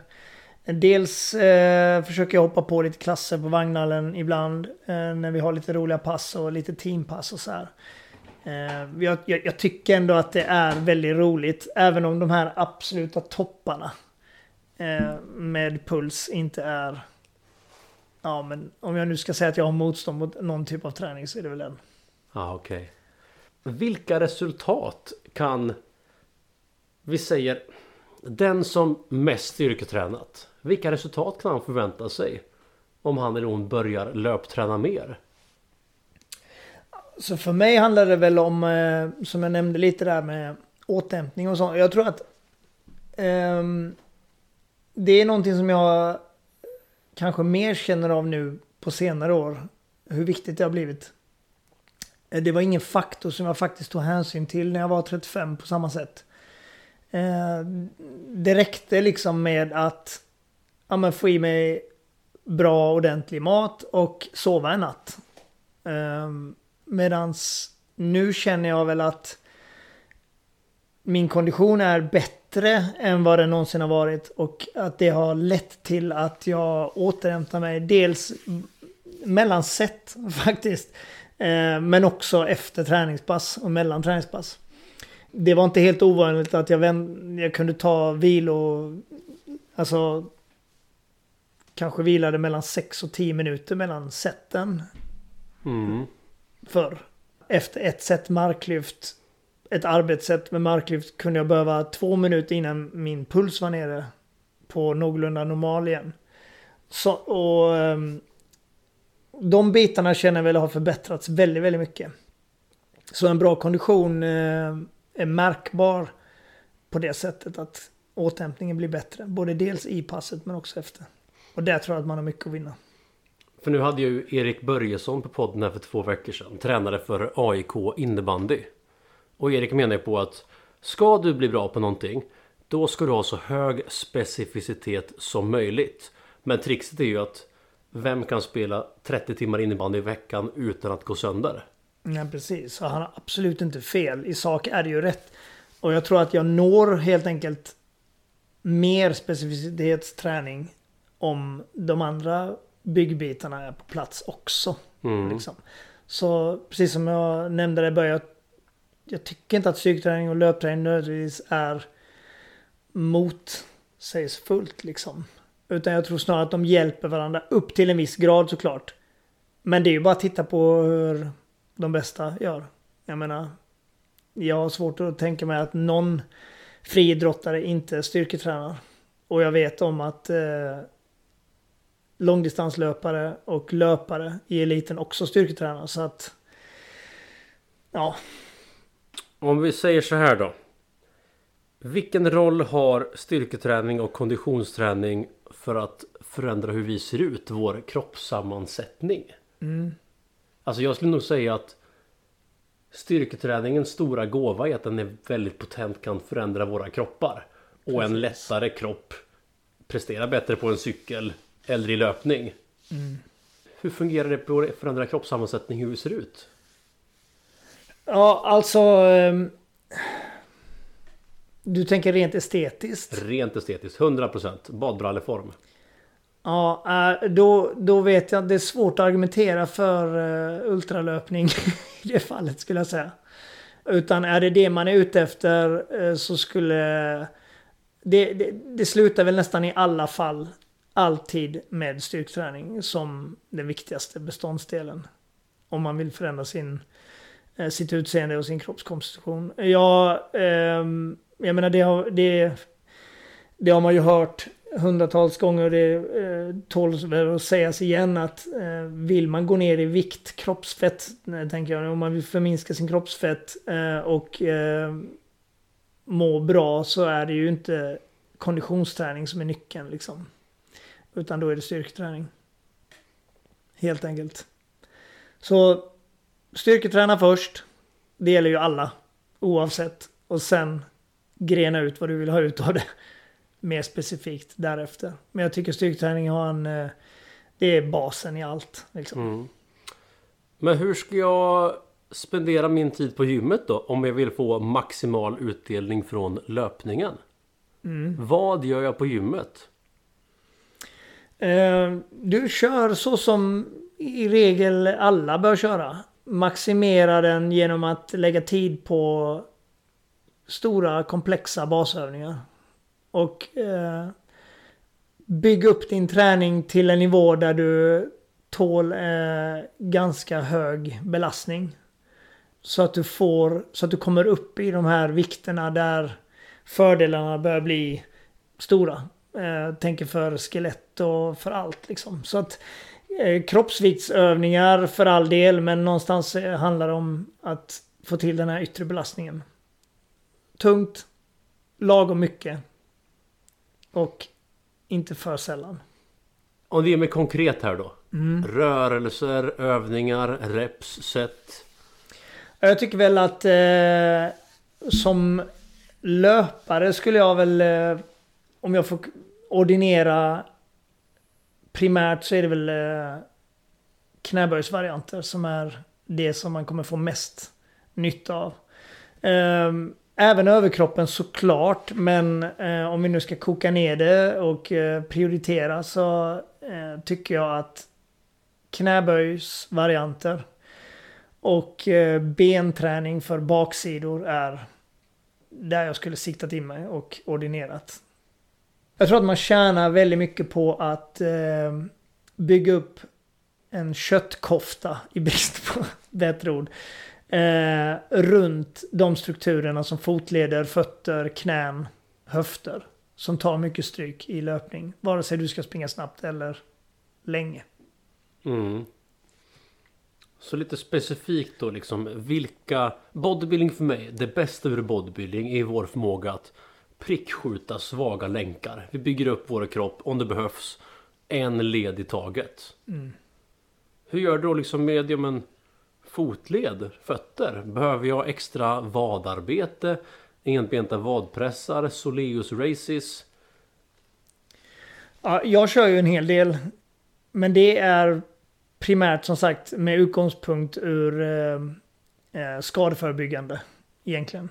S3: Dels eh, försöker jag hoppa på lite klasser på Vagnhallen ibland. Eh, när vi har lite roliga pass och lite teampass och så här. Eh, jag, jag, jag, tycker ändå att det är väldigt roligt. Även om de här absoluta topparna eh, med puls inte är... Ja men om jag nu ska säga att jag har motstånd mot någon typ av träning så är det väl den.
S1: Ah. Okay. Vilka resultat kan vi säger den som mest styrketränat. Vilka resultat kan han förvänta sig? Om han eller hon börjar löpträna mer?
S3: Så för mig handlar det väl om, eh, som jag nämnde lite där med återhämtning och sånt. Jag tror att eh, det är någonting som jag kanske mer känner av nu på senare år. Hur viktigt det har blivit. Eh, det var ingen faktor som jag faktiskt tog hänsyn till när jag var 35 på samma sätt. Eh, det räckte liksom med att ja, men få i mig bra ordentlig mat och sova en natt. Eh, medans nu känner jag väl att min kondition är bättre än vad den någonsin har varit och att det har lett till att jag återhämtar mig dels mellan sätt faktiskt. Eh, men också efter träningspass och mellan träningspass det var inte helt ovanligt att jag, vänd, jag kunde ta vilo, alltså kanske vilade mellan 6 och 10 minuter mellan sätten. Mm. Förr. Efter ett set marklyft, ett arbetssätt med marklyft kunde jag behöva två minuter innan min puls var nere på någorlunda normal igen. Så, och um, de bitarna känner jag väl har förbättrats väldigt, väldigt mycket. Så en bra kondition eh, är märkbar på det sättet att återhämtningen blir bättre. Både dels i passet men också efter. Och där tror jag att man har mycket att vinna.
S1: För nu hade jag ju Erik Börjesson på podden här för två veckor sedan. Tränare för AIK innebandy. Och Erik menar på att ska du bli bra på någonting då ska du ha så hög specificitet som möjligt. Men trixet är ju att vem kan spela 30 timmar innebandy i veckan utan att gå sönder?
S3: Ja, precis. Så han har absolut inte fel. I sak är det ju rätt. Och jag tror att jag når helt enkelt mer specificitetsträning om de andra byggbitarna är på plats också. Mm. Liksom. Så precis som jag nämnde det i början. Jag tycker inte att styrketräning och löpträning nödvändigtvis är motsägelsefullt liksom. Utan jag tror snarare att de hjälper varandra upp till en viss grad såklart. Men det är ju bara att titta på hur de bästa gör. Jag menar, jag har svårt att tänka mig att någon friidrottare inte styrketränar. Och jag vet om att eh, långdistanslöpare och löpare i eliten också styrketränar. Så att, ja.
S1: Om vi säger så här då. Vilken roll har styrketräning och konditionsträning för att förändra hur vi ser ut, vår kroppssammansättning? Mm. Alltså jag skulle nog säga att Styrketräningens stora gåva är att den är väldigt potent kan förändra våra kroppar. Och Precis. en lättare kropp presterar bättre på en cykel eller i löpning. Mm. Hur fungerar det på att förändra kroppssammansättning, hur det ser ut?
S3: Ja, alltså... Um, du tänker rent estetiskt?
S1: Rent estetiskt, 100% badbralleform.
S3: Ja, äh, då, då vet jag att det är svårt att argumentera för uh, ultralöpning i det fallet skulle jag säga. Utan är det det man är ute efter uh, så skulle... Det, det, det slutar väl nästan i alla fall alltid med styrketräning som den viktigaste beståndsdelen. Om man vill förändra sin, sitt utseende och sin kroppskonstitution. Ja, ehm, jag menar det har, det, det har man ju hört hundratals gånger. Det eh, tål att sägas igen att eh, vill man gå ner i vikt, kroppsfett, eh, tänker jag, om man vill förminska sin kroppsfett eh, och eh, må bra så är det ju inte konditionsträning som är nyckeln liksom. Utan då är det styrketräning. Helt enkelt. Så styrketräna först. Det gäller ju alla. Oavsett Och sen grena ut vad du vill ha ut av det. Mer specifikt därefter. Men jag tycker styrketräning har en... eh, Det är basen i allt. Liksom.
S1: Mm. Men hur ska jag spendera min tid på gymmet då? Om jag vill få maximal utdelning från löpningen?
S3: Mm.
S1: Vad gör jag på gymmet?
S3: Eh, Du kör så som i regel alla bör köra. Maximera den genom att lägga tid på stora komplexa basövningar. Och eh, bygg upp din träning till en nivå där du tål eh, ganska hög belastning. Så att du får, så att du kommer upp i de här vikterna där fördelarna börjar bli stora. Eh, tänker för skelett och för allt liksom. Så att eh, kroppsviktsövningar för all del, men någonstans eh, handlar det om att få till den här yttre belastningen. Tungt, lagom mycket och inte för sällan.
S1: Om det är mer konkret här då.
S3: Mm.
S1: Rörelser, övningar, reps, set.
S3: Jag tycker väl att eh, som löpare skulle jag väl, eh, om jag får ordinera primärt så är det väl eh, knäböjsvarianter som är det som man kommer få mest nytta av. Eh, även överkroppen såklart, men eh, om vi nu ska koka ner det och eh, prioritera så eh, tycker jag att knäböjsvarianter och eh, benträning för baksidor är där jag skulle siktat in mig och ordinerat. Jag tror att man tjänar väldigt mycket på att eh, bygga upp en köttkofta i brist på bättre ord. Eh, runt de strukturerna som fotleder, fötter, knän, höfter. Som tar mycket stryk i löpning. Vare sig du ska springa snabbt eller länge.
S1: Mm. Så lite specifikt då liksom vilka Bodybuilding för mig, det bästa ur bodybuilding är vår förmåga att prickskjuta svaga länkar. Vi bygger upp vår kropp om det behövs en led i taget.
S3: Mm.
S1: Hur gör du då liksom med ja, men, fotled, fötter? Behöver jag extra vadarbete? Enbenta vadpressar, soleus races?
S3: Ja, jag kör ju en hel del. Men det är primärt som sagt med utgångspunkt ur eh, eh skadeförebyggande egentligen.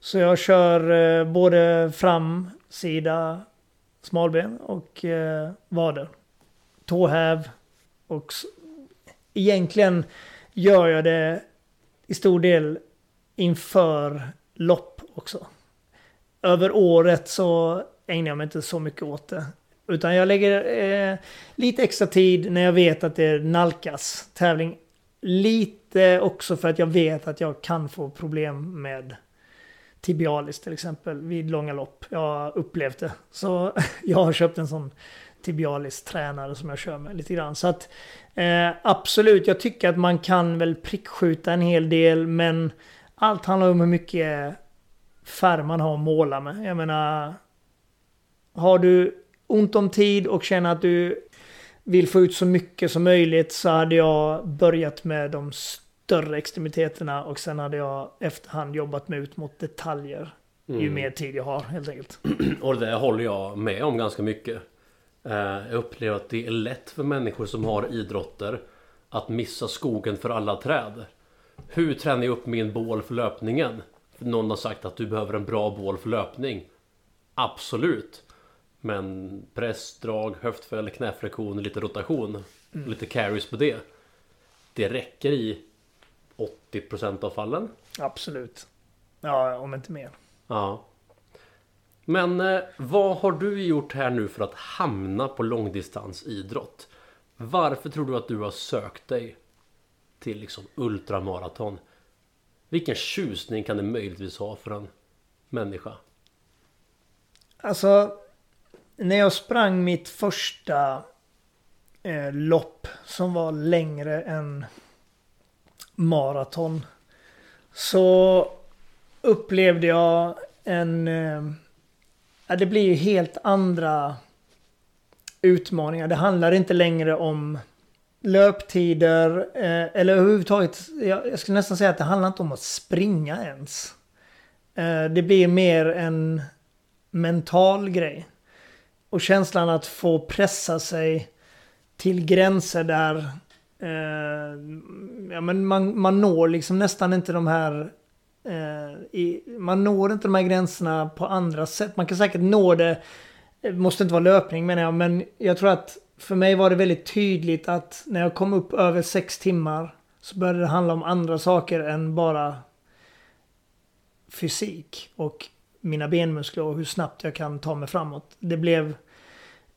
S3: Så jag kör eh, både framsida smalben och eh, vader. Tåhäv och egentligen gör jag det i stor del inför lopp också. Över året så ägnar jag mig inte så mycket åt det. Utan jag lägger eh, lite extra tid när jag vet att det nalkas tävling. Lite också för att jag vet att jag kan få problem med tibialis till exempel vid långa lopp. Jag har upplevt det. Så jag har köpt en sån tibialis tränare som jag kör med lite grann. Så att eh, absolut, jag tycker att man kan väl prickskjuta en hel del men allt handlar om hur mycket färg man har att måla med. Jag menar, har du ont om tid och känner att du vill få ut så mycket som möjligt så hade jag börjat med de större extremiteterna och sen hade jag efterhand jobbat mig ut mot detaljer. Ju
S1: Mm.
S3: mer tid jag har helt enkelt.
S1: Och det håller jag med om ganska mycket. Eh, Jag upplever att det är lätt för människor som har idrotter att missa skogen för alla träd. Hur tränar jag upp min bål för löpningen? Någon har sagt att du behöver en bra bål för löpning. Absolut. Men press, drag, höftfäll, knäflexion, lite rotation. Lite carries på det. Det räcker i 80% av fallen.
S3: Absolut. Ja, om inte mer.
S1: Ja. Men eh, vad har du gjort här nu för att hamna på långdistansidrott? Varför tror du att du har sökt dig till liksom ultramaraton? Vilken tjusning kan det möjligtvis ha för en människa?
S3: Alltså, när jag sprang mitt första eh, lopp som var längre än maraton. Så upplevde jag en... Eh, ja, det blir ju helt andra utmaningar. Det handlar inte längre om löptider eh, eller överhuvudtaget. Jag, jag skulle nästan säga att det handlar inte om att springa ens. Eh, det blir mer en mental grej. Och känslan att få pressa sig till gränser där eh, ja, men man, man når liksom nästan inte de här Eh, i, man når inte de här gränserna på andra sätt. Man kan säkert nå det, det måste inte vara löpning menar jag, men jag tror att för mig var det väldigt tydligt att när jag kom upp över sex timmar så började det handla om andra saker än bara fysik och mina benmuskler och hur snabbt jag kan ta mig framåt. Det blev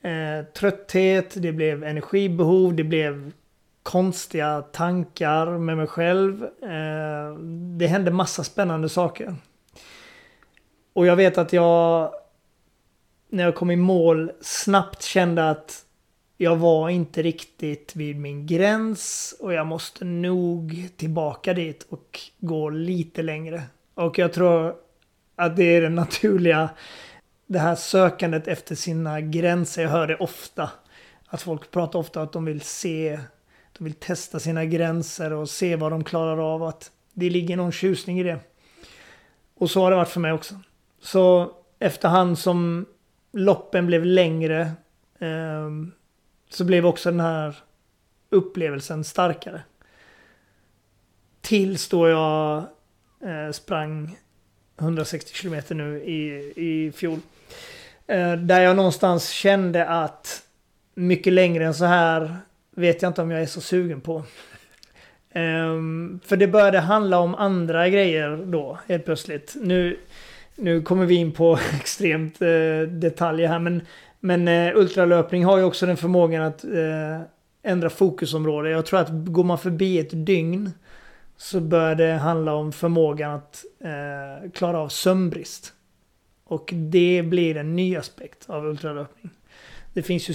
S3: eh, trötthet, det blev energibehov, det blev konstiga tankar med mig själv. Eh, det hände massa spännande saker. Och jag vet att jag när jag kom i mål snabbt kände att jag var inte riktigt vid min gräns och jag måste nog tillbaka dit och gå lite längre. Och jag tror att det är det naturliga, det här sökandet efter sina gränser. Jag hör det ofta. Att folk pratar ofta att de vill se, de vill testa sina gränser och se vad de klarar av. Att det ligger någon tjusning i det. Och så har det varit för mig också. Så efterhand som loppen blev längre eh, så blev också den här upplevelsen starkare. Tills då jag eh, sprang 160 kilometer nu i, i fjol. Eh, där jag någonstans kände att mycket längre än så här vet jag inte om jag är så sugen på. Um, för det började handla om andra grejer då helt plötsligt. Nu, nu kommer vi in på extremt uh, detaljer här men, men uh, ultralöpning har ju också den förmågan att uh, ändra fokusområde. Jag tror att går man förbi ett dygn så börjar det handla om förmågan att klara av sömnbrist. Och det blir en ny aspekt av ultralöpning. Det finns ju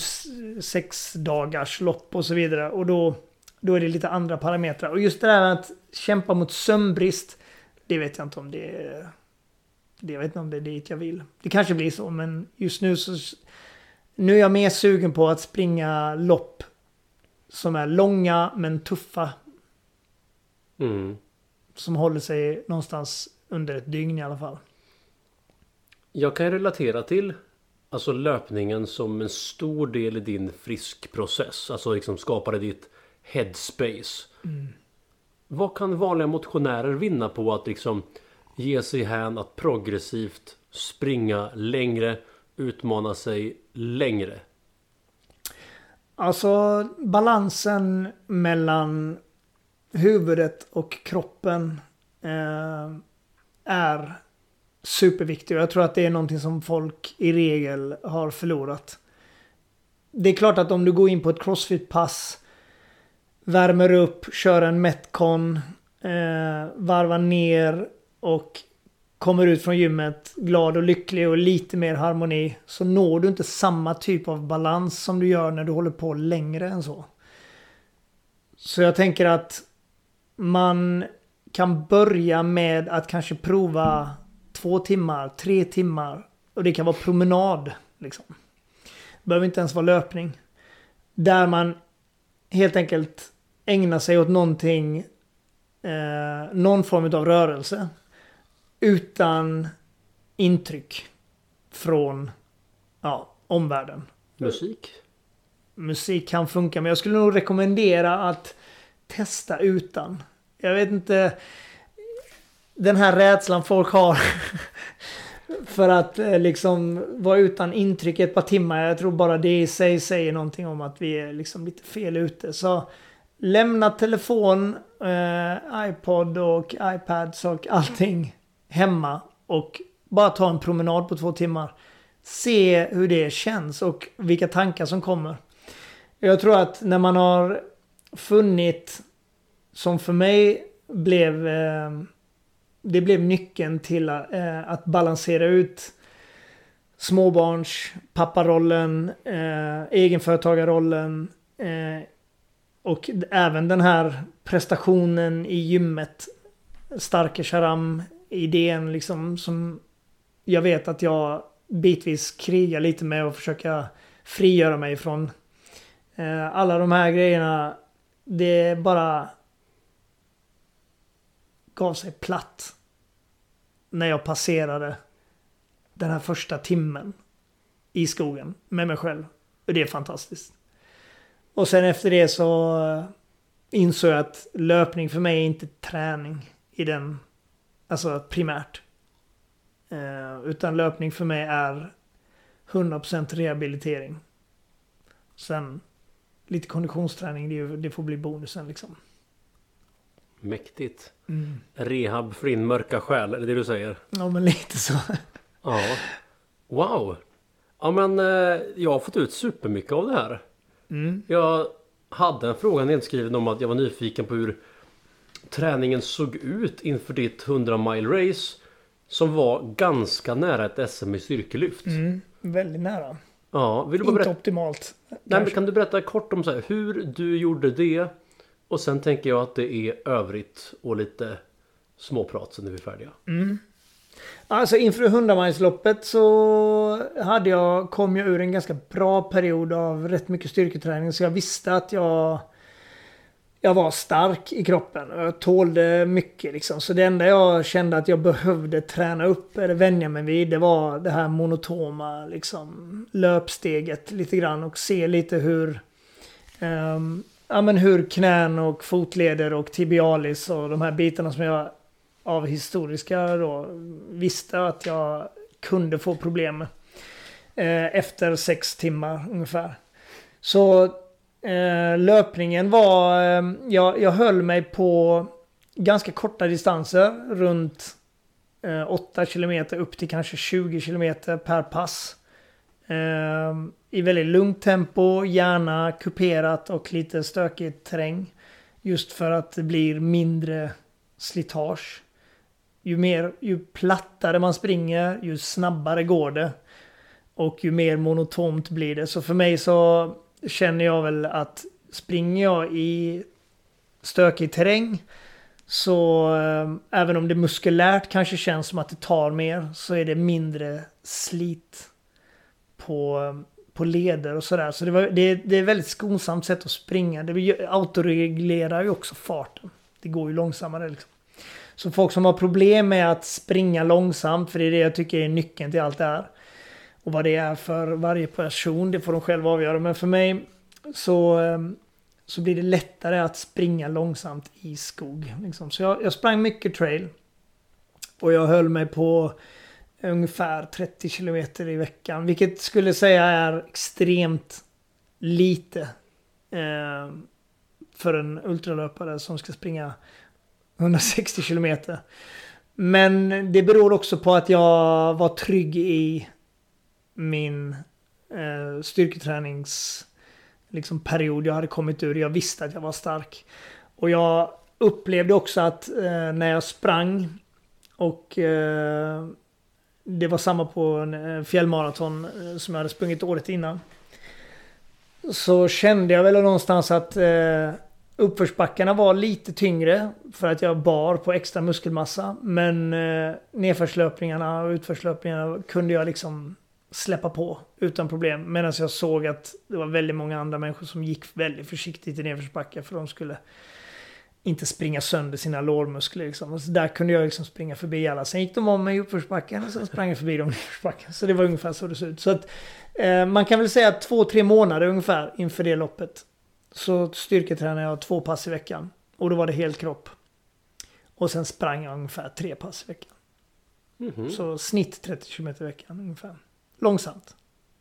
S3: sex dagars lopp och så vidare och då, då är det lite andra parametrar. Och just det där att kämpa mot sömnbrist, det vet jag inte om det är... Det vet inte om det är dit jag vill. Det kanske blir så, men just nu så... Nu är jag mer sugen på att springa lopp som är långa men tuffa
S1: Mm.
S3: Som håller sig någonstans under ett dygn i alla fall.
S1: Jag kan relatera till Alltså löpningen som en stor del i din friskprocess. Alltså liksom skapade ditt headspace.
S3: Mm.
S1: Vad kan vanliga motionärer vinna på att liksom ge sig hän att progressivt springa längre, utmana sig längre?
S3: Alltså balansen mellan huvudet och kroppen eh, är superviktig. Och jag tror att det är någonting som folk i regel har förlorat. Det är klart att om du går in på ett crossfit-pass, värmer upp, kör en metcon, eh, varvar ner och kommer ut från gymmet glad och lycklig och lite mer harmoni så når du inte samma typ av balans som du gör när du håller på längre än så. Så jag tänker att man kan börja med att kanske prova två timmar, tre timmar. Och det kan vara promenad. Liksom. Det behöver inte ens vara löpning. Där man helt enkelt ägnar sig åt någonting, eh, någon form av rörelse. Utan intryck från ja, omvärlden.
S1: Musik?
S3: Musik kan funka, men jag skulle nog rekommendera att testa utan. Jag vet inte. Den här rädslan folk har. för att eh, liksom vara utan intryck ett par timmar. Jag tror bara det i sig säger någonting om att vi är liksom lite fel ute. Så lämna telefon, eh, iPod och iPads och allting hemma. Och bara ta en promenad på två timmar. Se hur det känns och vilka tankar som kommer. Jag tror att när man har funnit som för mig blev eh, det blev nyckeln till eh, att balansera ut småbarns papparollen, eh, egenföretagarrollen eh, och även den här prestationen i gymmet. Starke Sharam idén liksom som jag vet att jag bitvis krigar lite med och försöka frigöra mig från. Eh, alla de här grejerna, det är bara gav sig platt. när jag passerade den här första timmen i skogen med mig själv. Och det är fantastiskt. Och sen efter det så eh, insåg jag att löpning för mig är inte träning i den, alltså primärt. Eh, utan löpning för mig är 100% rehabilitering. Sen lite konditionsträning, det, det får bli bonusen liksom.
S1: Mäktigt.
S3: Mm.
S1: Rehab för din mörka själ, är det det du säger?
S3: Ja men lite så.
S1: Ja. Wow. Ja men eh, jag har fått ut supermycket av det här.
S3: Mm.
S1: Jag hade en fråga nedskriven om att jag var nyfiken på hur träningen såg ut inför ditt 100 mile race. Som var ganska nära ett SM i styrkelyft.
S3: Mm. Väldigt nära.
S1: Ja, vill du bara
S3: Inte
S1: berätta?
S3: optimalt.
S1: Nej, men kan du berätta kort om så här, hur du gjorde det? Och sen tänker jag att det är övrigt och lite småprat sen är vi färdiga. Mm.
S3: Alltså inför 100 så hade jag, kom jag ur en ganska bra period av rätt mycket styrketräning. Så jag visste att jag, jag var stark i kroppen. och Jag tålde mycket liksom. Så det enda jag kände att jag behövde träna upp eller vänja mig vid. Det var det här monotoma liksom löpsteget lite grann. Och se lite hur um, ja, men hur knän och fotleder och tibialis och de här bitarna som jag av historiska då visste att jag kunde få problem med. Eh, efter sex timmar ungefär. Så eh, löpningen var... Eh, jag, jag höll mig på ganska korta distanser. Runt eh, 8 km upp till kanske 20 km per pass. Eh, i väldigt lugnt tempo, gärna kuperat och lite stökigt terräng. Just för att det blir mindre slitage. Ju, mer, ju plattare man springer, ju snabbare går det. Och ju mer monotont blir det. Så för mig så känner jag väl att springer jag i stökig terräng så eh, även om det muskulärt kanske känns som att det tar mer så är det mindre slit på, eh, på leder och sådär. Så det, var, det, det är ett väldigt skonsamt sätt att springa. Det autoreglerar ju också farten. Det går ju långsammare liksom. Så folk som har problem med att springa långsamt, för det är det jag tycker är nyckeln till allt det här. Och vad det är för varje person, det får de själva avgöra. Men för mig så, ehm, så blir det lättare att springa långsamt i skog. Liksom. Så jag, jag sprang mycket trail. Och jag höll mig på ungefär 30 kilometer i veckan. Vilket skulle säga är extremt lite. Eh, för en ultralöpare som ska springa 160 kilometer. Men det beror också på att jag var trygg i min eh, styrketräningsperiod liksom, period jag hade kommit ur. Jag visste att jag var stark. Och jag upplevde också att eh, när jag sprang och eh, det var samma på en eh, fjällmaraton eh, som jag hade sprungit året innan. Så kände jag väl någonstans att eh, uppförsbackarna var lite tyngre för att jag bar på extra muskelmassa. Men eh, nedförslöpningarna och utförslöpningarna kunde jag liksom släppa på utan problem. Medan jag såg att det var väldigt många andra människor som gick väldigt försiktigt i nedförsbackar. för de skulle inte springa sönder sina lårmuskler. Liksom. Och så där kunde jag liksom springa förbi alla. Sen gick de om mig i uppförsbacken och sen sprang jag förbi dem i nedförsbacken. Så det var ungefär så det såg ut. Så att, eh, man kan väl säga att två, tre månader ungefär inför det loppet. Så styrketränade jag två pass i veckan. Och då var det helt kropp. Och sen sprang jag ungefär tre pass i veckan.
S1: Mhm.
S3: Så snitt 30 km i veckan ungefär. Långsamt.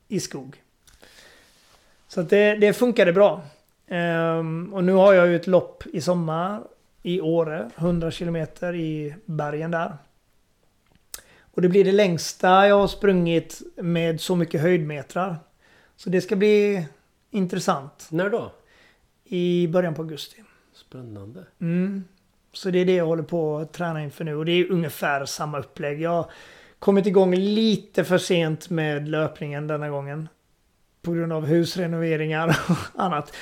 S3: I skog. Så att det, det funkade bra. Ehm, och nu har jag ju ett lopp i sommar i Åre. 100 km i bergen där. Och det blir det längsta jag har sprungit med så mycket höjdmetrar. Så det ska bli intressant.
S1: När då?
S3: I början på augusti.
S1: Spännande.
S3: Mm. Så det är det jag håller på att träna inför nu. Och det är ungefär samma upplägg. Jag har kommit igång lite för sent med löpningen denna gången. På grund av husrenoveringar och annat.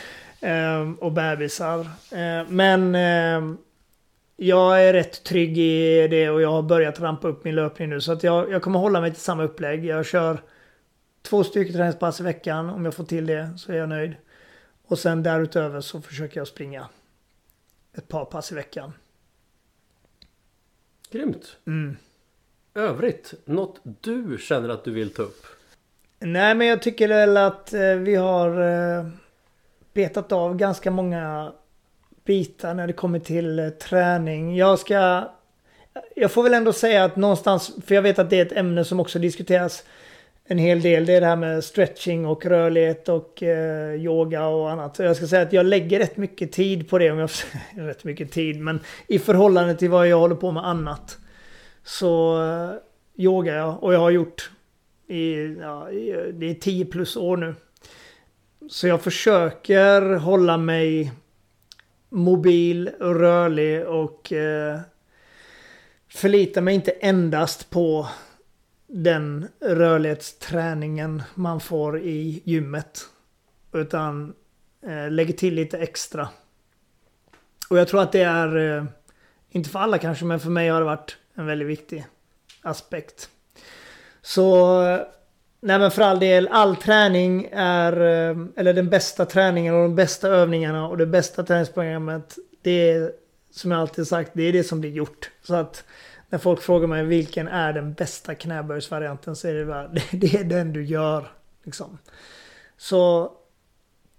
S3: Ehm, och bebisar. Ehm, men ehm, jag är rätt trygg i det och jag har börjat rampa upp min löpning nu. Så att jag, jag kommer hålla mig till samma upplägg. Jag kör två styrketräningspass i veckan. Om jag får till det så är jag nöjd. Och sen därutöver så försöker jag springa ett par pass i veckan.
S1: Grymt.
S3: Mm.
S1: övrigt, något du känner att du vill ta upp?
S3: Nej, men jag tycker väl att eh, vi har eh, betat av ganska många bitar när det kommer till eh, träning. Jag ska... Jag får väl ändå säga att någonstans, för jag vet att det är ett ämne som också diskuteras en hel del. Det är det här med stretching och rörlighet och eh, yoga och annat. Så jag ska säga att jag lägger rätt mycket tid på det. Om jag rätt mycket tid, men i förhållande till vad jag håller på med annat. Så eh, yogar jag och jag har gjort i, ja, i, det är 10 plus år nu. Så jag försöker hålla mig mobil och rörlig och eh, förlita mig inte endast på den rörlighetsträningen man får i gymmet. Utan eh, lägger till lite extra. Och jag tror att det är, eh, inte för alla kanske, men för mig har det varit en väldigt viktig aspekt. Så, eh, nej men för all del, all träning är, ehm, eller den bästa träningen och de bästa övningarna och det bästa träningsprogrammet, det är som jag alltid sagt, det är det som blir gjort. Så att när folk frågar mig vilken är den bästa knäböjsvarianten så är det bara, det är den du gör. Liksom. Så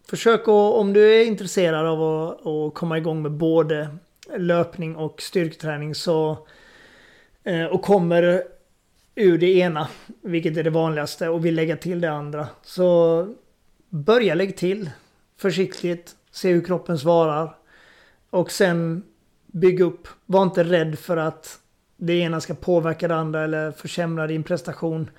S3: försök att, om du är intresserad av att, att komma igång med både löpning och styrketräning så eh, och kommer ur det ena, vilket är det vanligaste, och vill lägga till det andra. Så börja lägga till försiktigt, se hur kroppen svarar. Och sen bygg upp. Var inte rädd för att det ena ska påverka det andra eller försämra din prestation.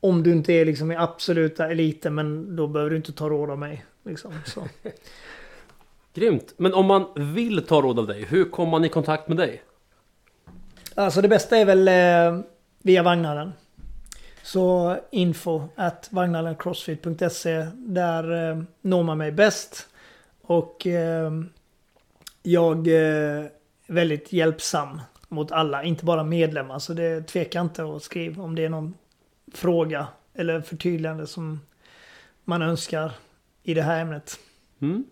S3: Om du inte är liksom i absoluta eliten, men då behöver du inte ta råd av mig. Liksom, så.
S1: Grymt! Men om man vill ta råd av dig, hur kommer man i kontakt med dig?
S3: Alltså det bästa är väl eh, via Vagnhallen. Så info at vagnhallencrossfit.se Där eh, når man mig bäst. Och eh, jag eh, är väldigt hjälpsam mot alla, inte bara medlemmar. Så det tveka inte att skriva om det är någon fråga eller förtydligande som man önskar i det här ämnet.
S1: Mm.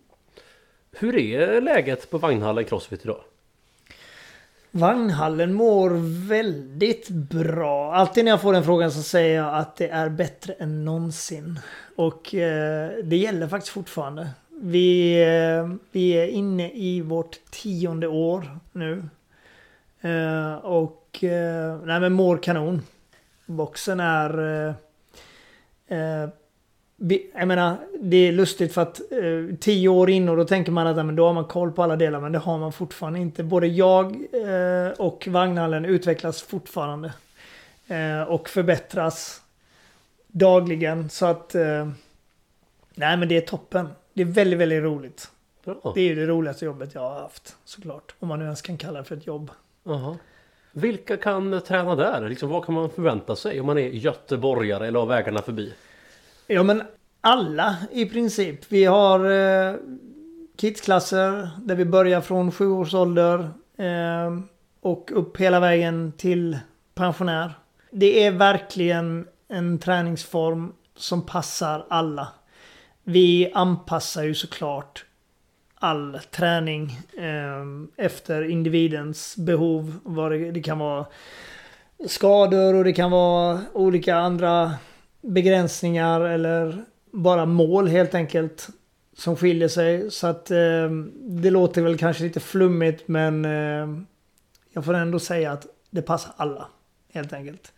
S1: Hur är läget på Vagnhallen Crossfit idag?
S3: Vagnhallen mår väldigt bra. Alltid när jag får den frågan så säger jag att det är bättre än någonsin. Och eh, det gäller faktiskt fortfarande. Vi, eh, vi är inne i vårt tionde år nu. Eh, och eh, nej men mår kanon. Boxen är... Eh, eh, jag menar, det är lustigt för att eh, tio år in och då tänker man att men då har man koll på alla delar, men det har man fortfarande inte. Både jag eh, och Vagnhallen utvecklas fortfarande. Eh, och förbättras dagligen. Så att... Eh, nej men det är toppen. Det är väldigt, väldigt roligt.
S1: Bra.
S3: Det är ju det roligaste jobbet jag har haft, såklart. Om man nu ens kan kalla det för ett jobb.
S1: Aha. Vilka kan träna där? Liksom, vad kan man förvänta sig om man är göteborgare eller har vägarna förbi?
S3: Ja men alla i princip. Vi har eh, kidsklasser där vi börjar från sju års ålder eh, och upp hela vägen till pensionär. Det är verkligen en träningsform som passar alla. Vi anpassar ju såklart all träning eh, efter individens behov. Vad det, det kan vara skador och det kan vara olika andra begränsningar eller bara mål helt enkelt. Som skiljer sig. Så att eh, det låter väl kanske lite flummigt men eh, jag får ändå säga att det passar alla. Helt enkelt.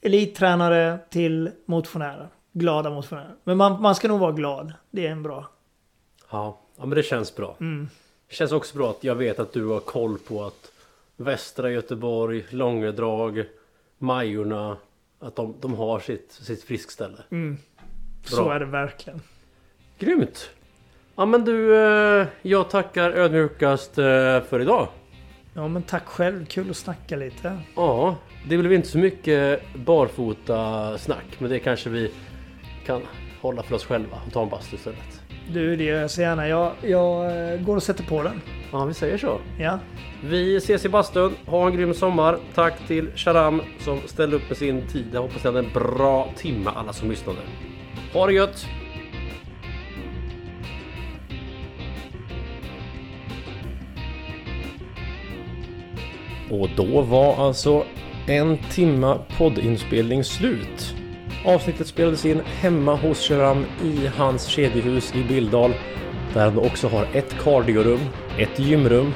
S3: Elittränare till motionärer. Glada motionärer. Men man, man ska nog vara glad. Det är en bra.
S1: Ja, ja men det känns bra.
S3: Mm.
S1: Det känns också bra att jag vet att du har koll på att Västra Göteborg, Långedrag, Majorna att de, de har sitt, sitt friskställe.
S3: Mm. Så är det verkligen.
S1: Grymt! Ja men du, eh, jag tackar ödmjukast eh, för idag.
S3: Ja men tack själv. Kul att snacka lite.
S1: Ja, det blev inte så mycket barfota snack men det kanske vi kan hålla för oss själva och ta en bastu istället.
S3: Du, det gör jag så gärna. Jag, jag eh, går och sätter på den.
S1: Ja, vi säger så.
S3: Ja.
S1: Vi ses i bastun. Ha en grym sommar. Tack till Sharam som ställde upp med sin tid. Jag hoppas ni hade en bra timme alla som lyssnade. Ha det gött! Och då var alltså en timma poddinspelning slut. Avsnittet spelades in hemma hos Sharam i hans kedjehus i Bildal. Där han också har ett kardiorum, ett gymrum,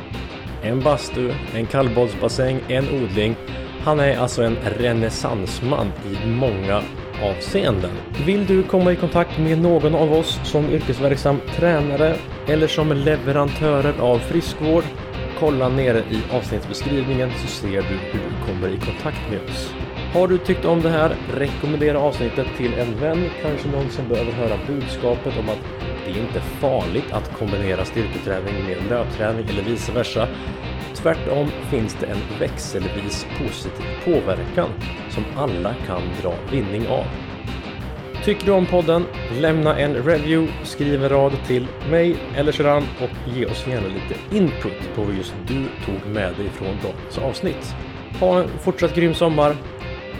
S1: en bastu, en kallbadsbassäng, en odling. Han är alltså en renässansman i många avseenden. Vill du komma i kontakt med någon av oss som yrkesverksam tränare eller som leverantörer av friskvård? Kolla nere i avsnittsbeskrivningen så ser du hur du kommer i kontakt med oss. Har du tyckt om det här, rekommendera avsnittet till en vän, kanske någon som behöver höra budskapet om att det är inte farligt att kombinera styrketräning med löpträning eller vice versa. Tvärtom finns det en växelvis positiv påverkan som alla kan dra vinning av. Tycker du om podden? Lämna en review, skriv en rad till mig eller Sharan och ge oss gärna lite input på vad just du tog med dig från dagens avsnitt. Ha en fortsatt grym sommar.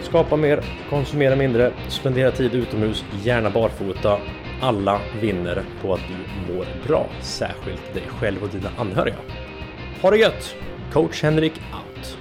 S1: Skapa mer, konsumera mindre, spendera tid utomhus, gärna barfota. Alla vinner på att du mår bra, särskilt dig själv och dina anhöriga. Ha det gött! Coach Henrik out.